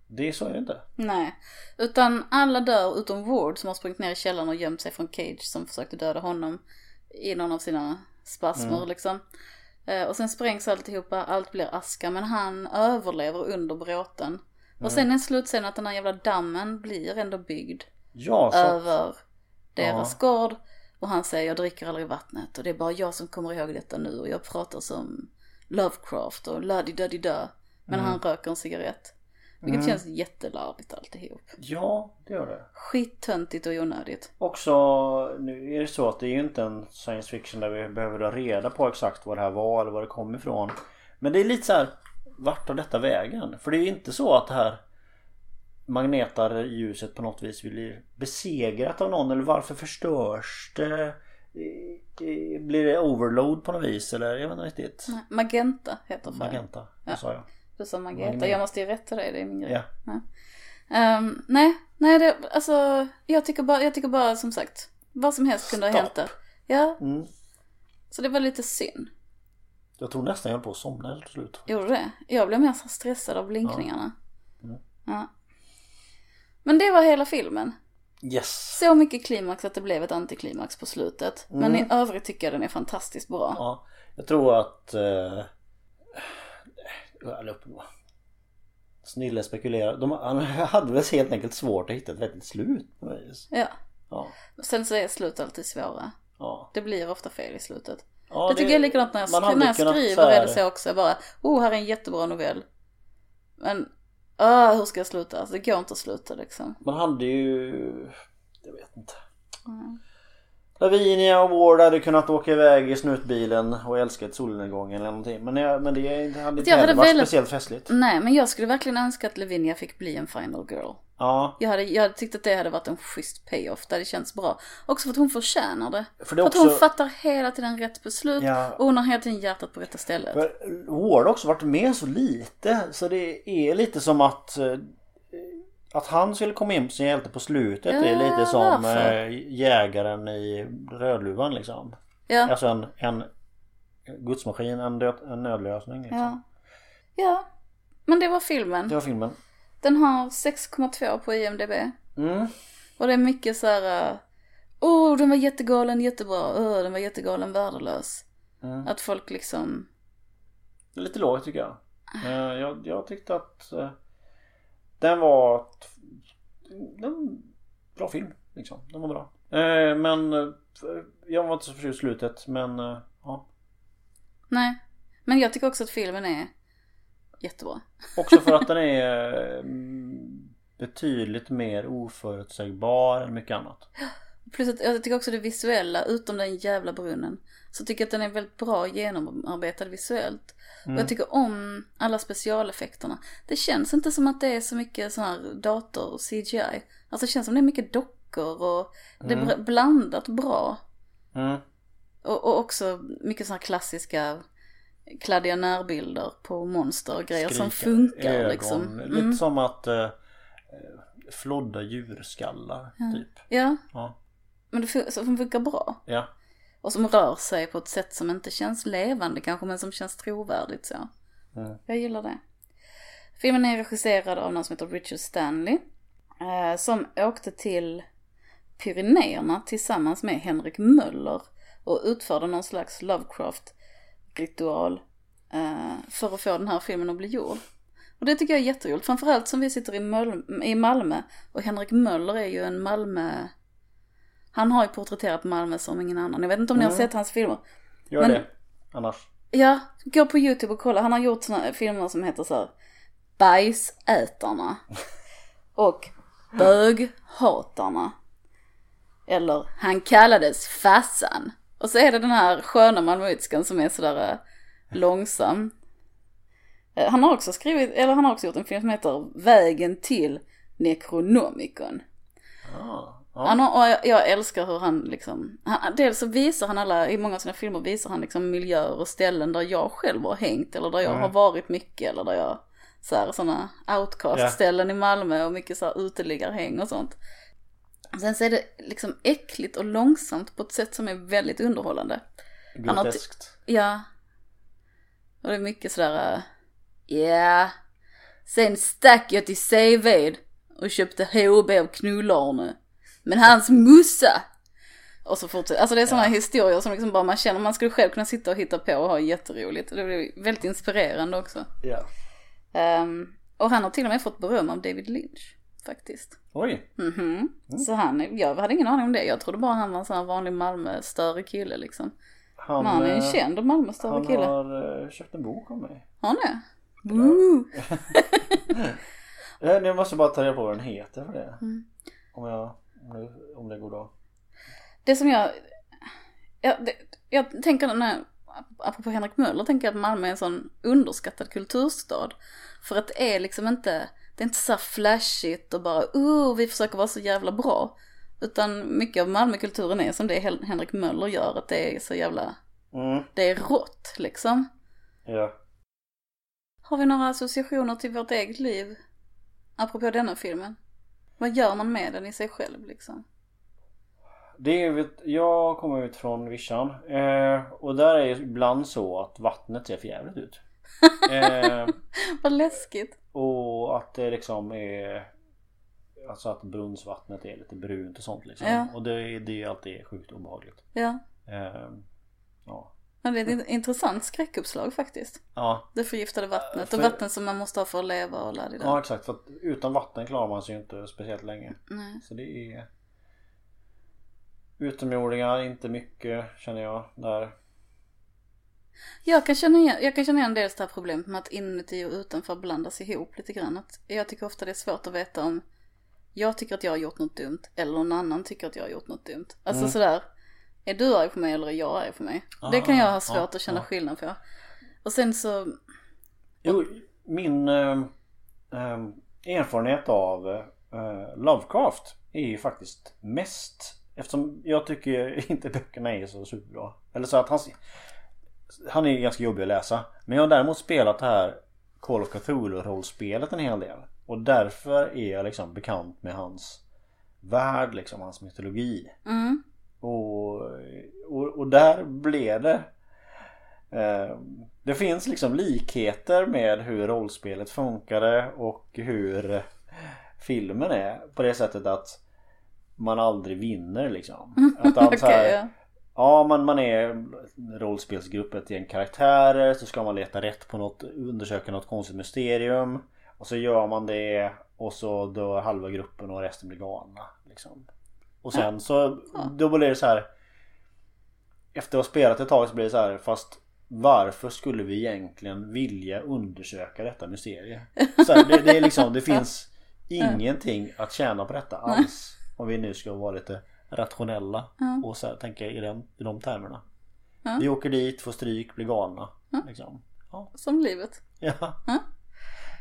det är så är det inte. Nej, utan alla dör utom Ward som har sprungit ner i källaren och gömt sig från Cage som försökte döda honom i någon av sina spasmer Mm. liksom. Eh, och sen sprängs alltihopa, allt blir aska men han överlever under bråten. Och sen är slutscenen att den här jävla dammen blir ändå byggd Ja, så över deras gård. Och han säger jag dricker aldrig vattnet och det är bara jag som kommer ihåg detta nu och jag pratar som Lovecraft och la di da di da. Men Mm. han röker en cigarett. Vilket känns jättelarvigt alltihop. ja, det gör det. Skittöntigt och onödigt. Också, nu är det så att det är ju inte en science fiction där vi behöver ha reda på exakt vad det här var eller var det kom ifrån. Men det är lite så här, vart tar detta vägen? För det är ju inte så att det här magnetar ljuset på något vis blir besegrat av någon eller varför förstörs det? Blir det overload på något vis eller jag vet inte riktigt. Nej, Magenta heter färgen. Magenta, vad sa jag? Du sa Magenta, Magenta. jag måste ju rätta dig, det är min grej. Ja. Ehm, nej, nej det, alltså jag tycker, bara, jag tycker bara som sagt, vad som helst kunde ha Stopp. hänt där. Ja, Mm. så det var lite synd. Jag tror nästan jag höll på att somna till slut. Gjorde det? Jag blev mer så stressad av blinkningarna. Mm. Ja. Men det var hela filmen. Yes! Så mycket klimax att det blev ett antiklimax på slutet. Men Mm. i övrigt tycker jag den är fantastiskt bra. Ja, jag tror att... Eh, Snille spekulerar. De, han hade väl helt enkelt svårt att hitta ett vettigt slut på något vis. Ja. Ja. Sen så är slut alltid svåra. Ja. Det blir ofta fel i slutet. Ja det tycker jag är likadant när jag, hade när jag skriver här- är det så också. Jag bara, oh här är en jättebra novell. Men, uh, hur ska jag sluta? Alltså, det går inte att sluta liksom. Man hade ju... Jag vet inte. Mm. Lavinia och Ward hade kunnat åka iväg i snutbilen och älskat solnedgången eller någonting. Men, jag, men det hade inte heller varit velat- speciellt festligt. Nej, men jag skulle verkligen önska att Lavinia fick bli en final girl. Ja, Jag hade, jag hade tyckt att det hade varit en schysst payoff. Det hade känts bra. Också för att hon förtjänar det. för det är För att hon också... fattar hela tiden rätt beslut. Ja. Och hon har hela tiden hjärtat på rätta stället. För Ward har också varit med så lite så det är lite som att eh, Att han skulle komma in som hjälte på slutet är Ja, lite som varför? eh, jägaren i Rödluvan liksom. Ja, Alltså en, en gudsmaskin, en, död, en nödlösning liksom. ja. Ja. Men det var filmen. Det var filmen. Den har 6,2 på IMDB. Mm. Och det är mycket så här. uh, Åh, oh, den var jättegalen, jättebra. Åh, den var jättegalen, värdelös. Mm. Att folk liksom... Det är lite lågt tycker jag. Eh, jag, jag tyckte att eh, den var ett, en bra film liksom. Den var bra. Eh, men eh, jag var inte så förtjust i slutet men eh, ja. Nej. Men jag tycker också att filmen är jättebra. Också för att den *laughs* är mm, betydligt mer oförutsägbar än mycket annat. Plus att jag tycker också det visuella, utom den jävla brunnen. Så tycker jag att den är väldigt bra genomarbetad visuellt. Mm. Och jag tycker om alla specialeffekterna. Det känns inte som att det är så mycket sån här dator och CGI. Alltså det känns som det är mycket dockor och det är Mm. blandat bra. Mm. Och, och också mycket såna här klassiska kladdiga närbilder på monster och grejer som Skrika funkar ögon. liksom. Lite Mm. som att eh, flodda djurskallar typ. Ja, Ja. men det fun- som funkar bra. ja. Och som rör sig på ett sätt som inte känns levande kanske, men som känns trovärdigt så. Mm. Jag gillar det. Filmen är regisserad av någon som heter Richard Stanley. Eh, som åkte till Pyrenéerna tillsammans med Henrik Möller och utförde någon slags Lovecraft-ritual eh, för att få den här filmen att bli gjord. Och det tycker jag är jätteroligt, framförallt som vi sitter i, Möl- i Malmö och Henrik Möller är ju en Malmö... Han har ju porträtterat Malmö som ingen annan. Jag vet inte om ni har sett hans filmer. Gör Men- det. Annars. Ja, gå på YouTube och kolla. Han har gjort såna filmer som heter så här Bajsätarna. *laughs* Och Böghatarna. Eller Han kallades Fassan. Och så är det den här sköna malmöitskan som är sådär eh, långsam. Eh, Han har också skrivit, eller han har också gjort en film som heter Vägen till Necronomicon. Ah. Han Ja. har, jag, jag älskar hur han liksom, han, dels så visar han alla, i många av sina filmer visar han liksom miljöer och ställen där jag själv har hängt eller där jag Mm. har varit mycket eller där jag, så här sådana outcast-ställen i Malmö och mycket så här uteliggarhäng och sånt. Sen så är det liksom äckligt och långsamt på ett sätt som är väldigt underhållande. Groteskt. Ja. Och det är mycket sådär, ja. Yeah. Sen stack jag till Seved och köpte HB av Knull-Arne. Men hans mussa. Och så fortsätter, alltså det är sådana historier som liksom bara man känner, man skulle själv kunna sitta och hitta på och ha jätteroligt. Det blir väldigt inspirerande också. Ja. Ehm, och han har till och med fått beröm av David Lynch, faktiskt. Oj. Mhm. Så han, jag hade ingen aning om det. Jag trodde bara han var en sån här vanlig Malmö-större kille liksom. Han, Men han är en eh, känd Malmö-större Han kille. har eh, köpt en bok av mig. Har han det? *laughs* Eh, Jag måste bara ta reda på vad den heter för det. Mm. Om, jag, om, det, om det går då. Det som jag, jag, det, jag tänker när, apropå Henrik Möller, tänker jag att Malmö är en sån underskattad kulturstad. För att det är liksom inte, det är inte så här flashigt och bara oh, vi försöker vara så jävla bra. Utan mycket av Malmökulturen är som det Hen- Henrik Möller gör, att det är så jävla, Mm. det är rått liksom. Ja. Har vi några associationer till vårt eget liv? Apropå denna filmen. Vad gör man med den i sig själv liksom? Det är, jag kommer ut från vischan eh, och där är det ibland så att vattnet ser förjävligt ut. Eh, *laughs* Vad läskigt. och att det liksom är Alltså att brunnsvattnet är lite brunt och sånt liksom. Ja. Och det, det är alltid sjukt obehagligt. Ja. Eh, ja. Men det är ett in- intressant skräckuppslag faktiskt. Ja, Det förgiftade vattnet För- och vatten som man måste ha för att leva och la det ja exakt. För att utan vatten klarar man sig ju inte speciellt länge. Nej. Så det är Utomjordingar, inte mycket känner jag där. Jag kan känna igen, jag kan känna igen dels det här problemet med att inuti och utanför blandas ihop lite grann. Att jag tycker ofta det är svårt att veta om jag tycker att jag har gjort något dumt eller någon annan tycker att jag har gjort något dumt. Alltså Mm. sådär, är du arg på mig eller är jag arg på mig? det kan jag ha Ah, svårt ja, att känna ja. skillnad på. Och sen så, Jo, min eh, eh, erfarenhet av eh, Lovecraft är ju faktiskt mest Eftersom jag tycker *laughs* inte böckerna är så superbra. Eller så att han Han är ganska jobbig att läsa. Men jag har däremot spelat det här Call of Cthulhu rollspelet en hel del. Och därför är jag liksom bekant med hans värld, liksom hans mytologi. mm, Och, och, och där blev det eh, Det finns liksom likheter med hur rollspelet funkade och hur filmen är på det sättet att man aldrig vinner liksom. Att allt *laughs* så här, ja. Man, man är rollspelsgrupp ett gäng karaktärer så ska man leta rätt på något, undersöka något konstigt mysterium. Och så gör man det och så dör halva gruppen och resten blir galna. Liksom. Och sen så då blir det så här. Efter att ha spelat ett tag så blir det så här fast varför skulle vi egentligen vilja undersöka detta mysterium? Så här, det, det är liksom, det *laughs* finns ingenting att tjäna på detta alls. Om vi nu ska vara lite rationella och så tänka i, den, i de termerna. Ja. Vi åker dit, får stryk, blir galna. Liksom. Ja. Som livet. Ja.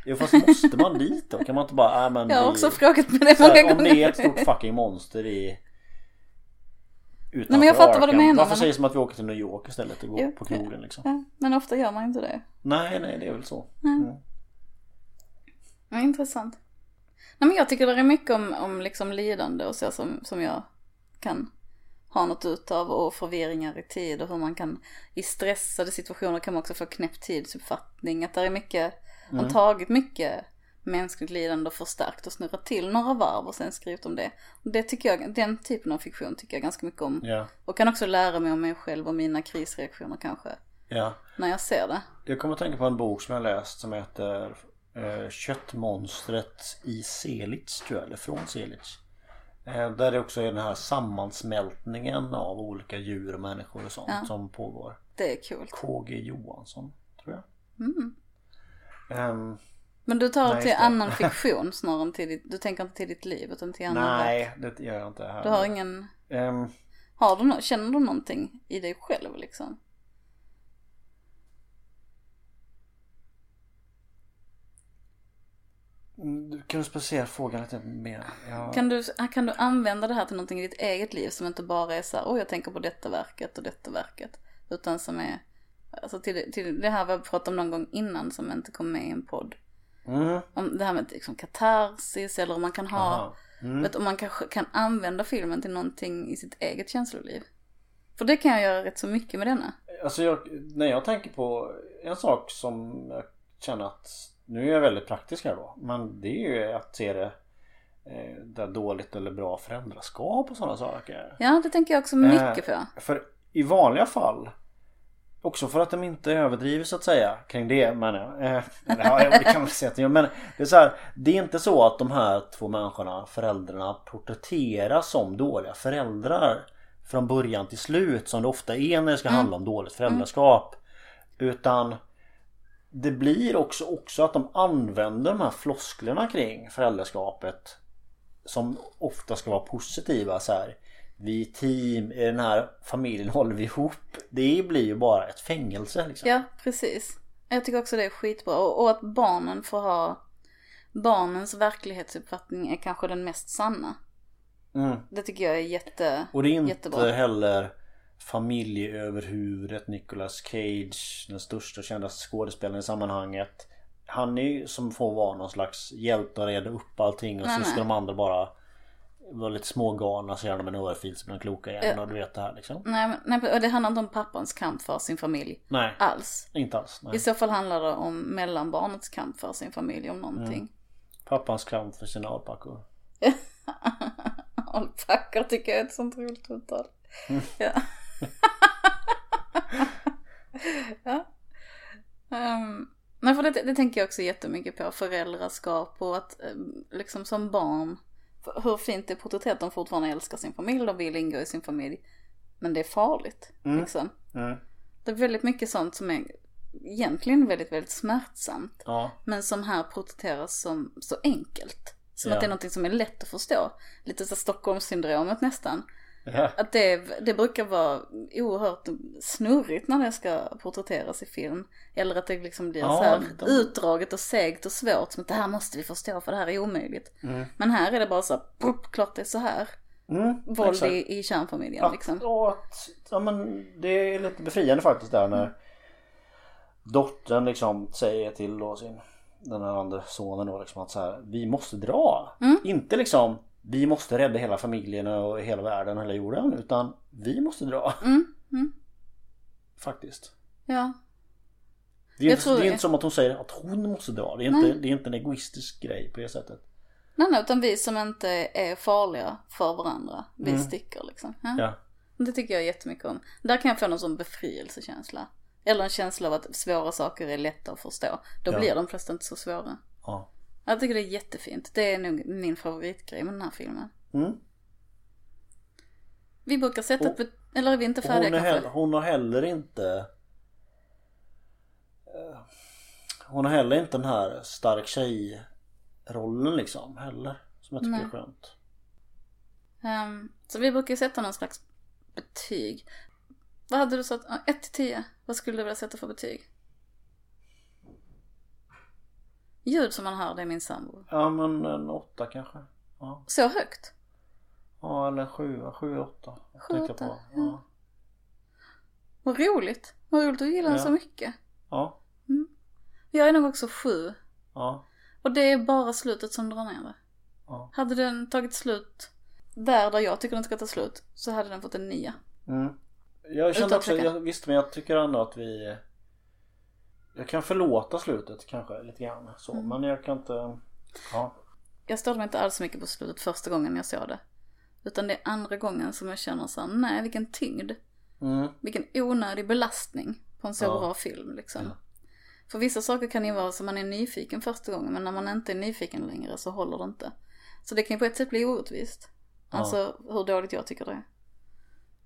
Jo fast måste man dit då? Kan man inte bara, äh, men *laughs* Jag har vi- också frågat mig det många här, om gånger. det är ett stort fucking monster i Utanför Nej, men jag fattar vad du menar, Varför men- säger det som att vi åker till New York istället och går Jo, på krogen liksom? Ja, men ofta gör man inte det. Nej, nej det är väl så. Mm. Ja, intressant. Nej men jag tycker det är mycket om, om liksom lidande och så som, som jag kan ha något utav och förvirringar i tid och hur man kan i stressade situationer kan man också få knäpp tidsuppfattning. Att det är mycket, har tagit mycket mänskligt lidande och förstärkt och snurrat till några varv och sen skrivit om det. Och det tycker jag, den typen av fiktion tycker jag ganska mycket om. Ja, Och kan också lära mig om mig själv och mina krisreaktioner kanske. ja. När jag ser det. Jag kommer att tänka på en bok som jag läst som heter eh, Köttmonstret i Selitz tror jag, eller från Selitz. Eh, där det också är den här sammansmältningen av olika djur och människor och sånt Ja. som pågår. Det är kul. KG Johansson, tror jag. Mm. Ehm, Men du tar Nej, till annan *laughs* fiktion snarare än till ditt, du tänker inte till ditt liv utan till annan nej, det gör jag inte här. Du har ingen, Ehm, har du no, känner du någonting i dig själv liksom? Kan du specificera frågan lite mer? Jag... Kan du, kan du använda det här till någonting i ditt eget liv som inte bara är så här, åh jag tänker på detta verket och detta verket. Utan som är, alltså till, till det här vi har pratat om någon gång innan som inte kom med i en podd. Mm. Om det här med liksom katarsis eller om man kan ha. Mm. vet, om man kanske kan använda filmen till någonting i sitt eget känsloliv. För det kan jag göra rätt så mycket med denna. Alltså jag, när jag tänker på en sak som jag känner att nu är jag väldigt praktisk här då. Men det är ju att se det eh, där dåligt eller bra föräldraskap och sådana saker. Ja, det tänker jag också mycket Eh, på. För i vanliga fall Också för att de inte överdriver så att säga kring det men eh, *laughs* ja, det kan man säga att de gör, men det är så här, Det är inte så att de här två människorna, föräldrarna porträtteras som dåliga föräldrar Från början till slut som det ofta är när det ska handla om dåligt föräldraskap Utan Det blir också, också att de använder de här flosklerna kring föräldraskapet som ofta ska vara positiva så här. Vi är team, i den här familjen håller vi ihop. Det blir ju bara ett fängelse liksom. Ja, precis. Jag tycker också det är skitbra. Och, och att barnen får ha... Barnens verklighetsuppfattning är kanske den mest sanna. Mm. Det tycker jag är jätte... Och det är inte Jättebra. heller familjeöverhuvudet Nicolas Cage, den största och kändaste skådespelaren i sammanhanget. Han är ju som får vara någon slags hjälte och reda upp allting och så ska de andra bara vara lite smågalna så gör de en örfil så blir de kloka igen och du vet det här liksom. Nej, nej, och det handlar inte om pappans kamp för sin familj Nej, alls. inte alls. I Nej. så fall handlar det om mellanbarnets kamp för sin familj om någonting. Pappans kamp för sina alpackor. *laughs* Alpackor tycker jag är ett sånt roligt uttal. Ja. *laughs* ja. Um, för det, det tänker jag också jättemycket på. Föräldraskap och att eh, liksom som barn. Hur fint det är porträtterat. De fortfarande älskar sin familj. De vill ingå i sin familj. Men det är farligt. Mm. Liksom. Mm. Det är väldigt mycket sånt som är egentligen väldigt, väldigt smärtsamt. Ja. Men som här porträtteras som så enkelt. Som Ja. att det är något som är lätt att förstå. Lite så Stockholmssyndromet nästan. Ja. Att det, det brukar vara oerhört snurrigt när det ska porträtteras i film. Eller att det liksom blir Ja, så här de- utdraget och segt och svårt. Som att det här måste vi förstå för det här är omöjligt. Mm. Men här är det bara så här, klart det är så här. Mm, Våld exakt. i, i kärnfamiljen Att, liksom. och att, ja, men det är lite befriande faktiskt där när dottern liksom säger till då sin den här andra sonen då liksom att så här, vi måste dra. Mm. Inte liksom vi måste rädda hela familjen och hela världen och hela jorden utan vi måste dra. Mm, mm, Faktiskt. ja. Det är, inte, det är inte som att hon säger att hon måste dra. Det är, inte, det är inte en egoistisk grej på det sättet. Nej, nej, utan vi som inte är farliga för varandra, vi Mm. sticker liksom. Ja. Ja. Det tycker jag jättemycket om. Där kan jag få någon sån befrielsekänsla. Eller en känsla av att svåra saker är lätta att förstå. Då Ja. blir de flesta inte så svåra. ja. Jag tycker det är jättefint. Det är nog min favoritgrej med den här filmen. Mm. Vi brukar sätta ett... bet- Eller är vi inte färdiga hon, kanske? heller, hon har heller inte eh, Hon har heller inte den här stark tjej-rollen liksom heller. Som jag tycker Nej. är skönt. Ehm, så vi brukar sätta någon slags betyg. Vad hade du satt? 1 till 10. Vad skulle du vilja sätta för betyg? Ljud som man hör, det är min sambo. Ja men en åtta kanske. Ja, Så högt? ja eller sjua, sju, åtta. Sju, åtta, på. ja. Ja. Vad roligt. Vad roligt att du gillar den Ja. så mycket. Ja. Jag är nog också sju. Ja. Och det är bara slutet som drar ner det. Ja. Hade den tagit slut där, där jag tycker den ska ta slut, så hade den fått en nia. Mm. Jag kände Utan också, jag, visst men jag tycker ändå att vi Jag kan förlåta slutet kanske lite grann så Mm. men jag kan inte Ja. Jag störde mig inte alls så mycket på slutet första gången jag såg det. Utan det är andra gången som jag känner så här, nej vilken tyngd. Mm. Vilken onödig belastning på en så Ja. bra film liksom. Ja. För vissa saker kan ju vara så man är nyfiken första gången men när man inte är nyfiken längre så håller det inte. Så det kan ju på ett sätt bli orättvist. Ja. Alltså hur dåligt jag tycker det är.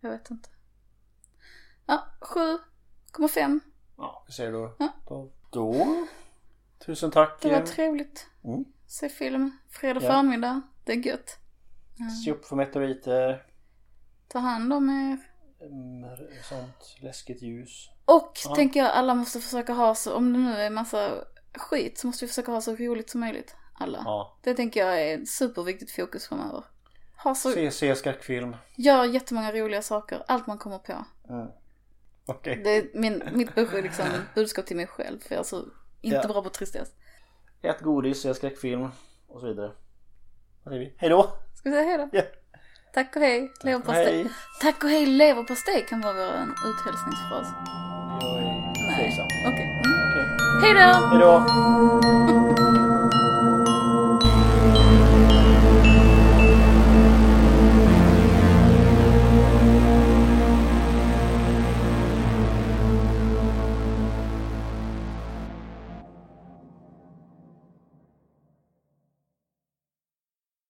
Jag vet inte. Ja, 7,5. Ja, vi säger då. Ja. Då, då. Tusen tack. Det var trevligt. Mm. Se film fredag Ja. förmiddag. Det är gött. Se upp för meteoriter. Ta hand om er. mm, Sånt läskigt ljus. Och Ja. tänker jag alla måste försöka ha så, om det nu är massa skit så måste vi försöka ha så roligt som möjligt. Alla. Ja. Det tänker jag är ett superviktigt fokus framöver. Ha så, Se, se skräckfilm. gör jättemånga roliga saker, allt man kommer på. Mm. Okej. Det är min, mitt liksom, budskap till mig själv, för jag är så inte Ja. bra på tristess. Ät godis, se skräckfilm och så vidare. Hej då! Ska vi säga hej då? Ja. Tack och hej, leverpastej. Hej. Tack och hej, leverpastej kan vara vår uthälsningsfras. Jag är Nej, okej. Mm. Okej. Hej då! Hej då!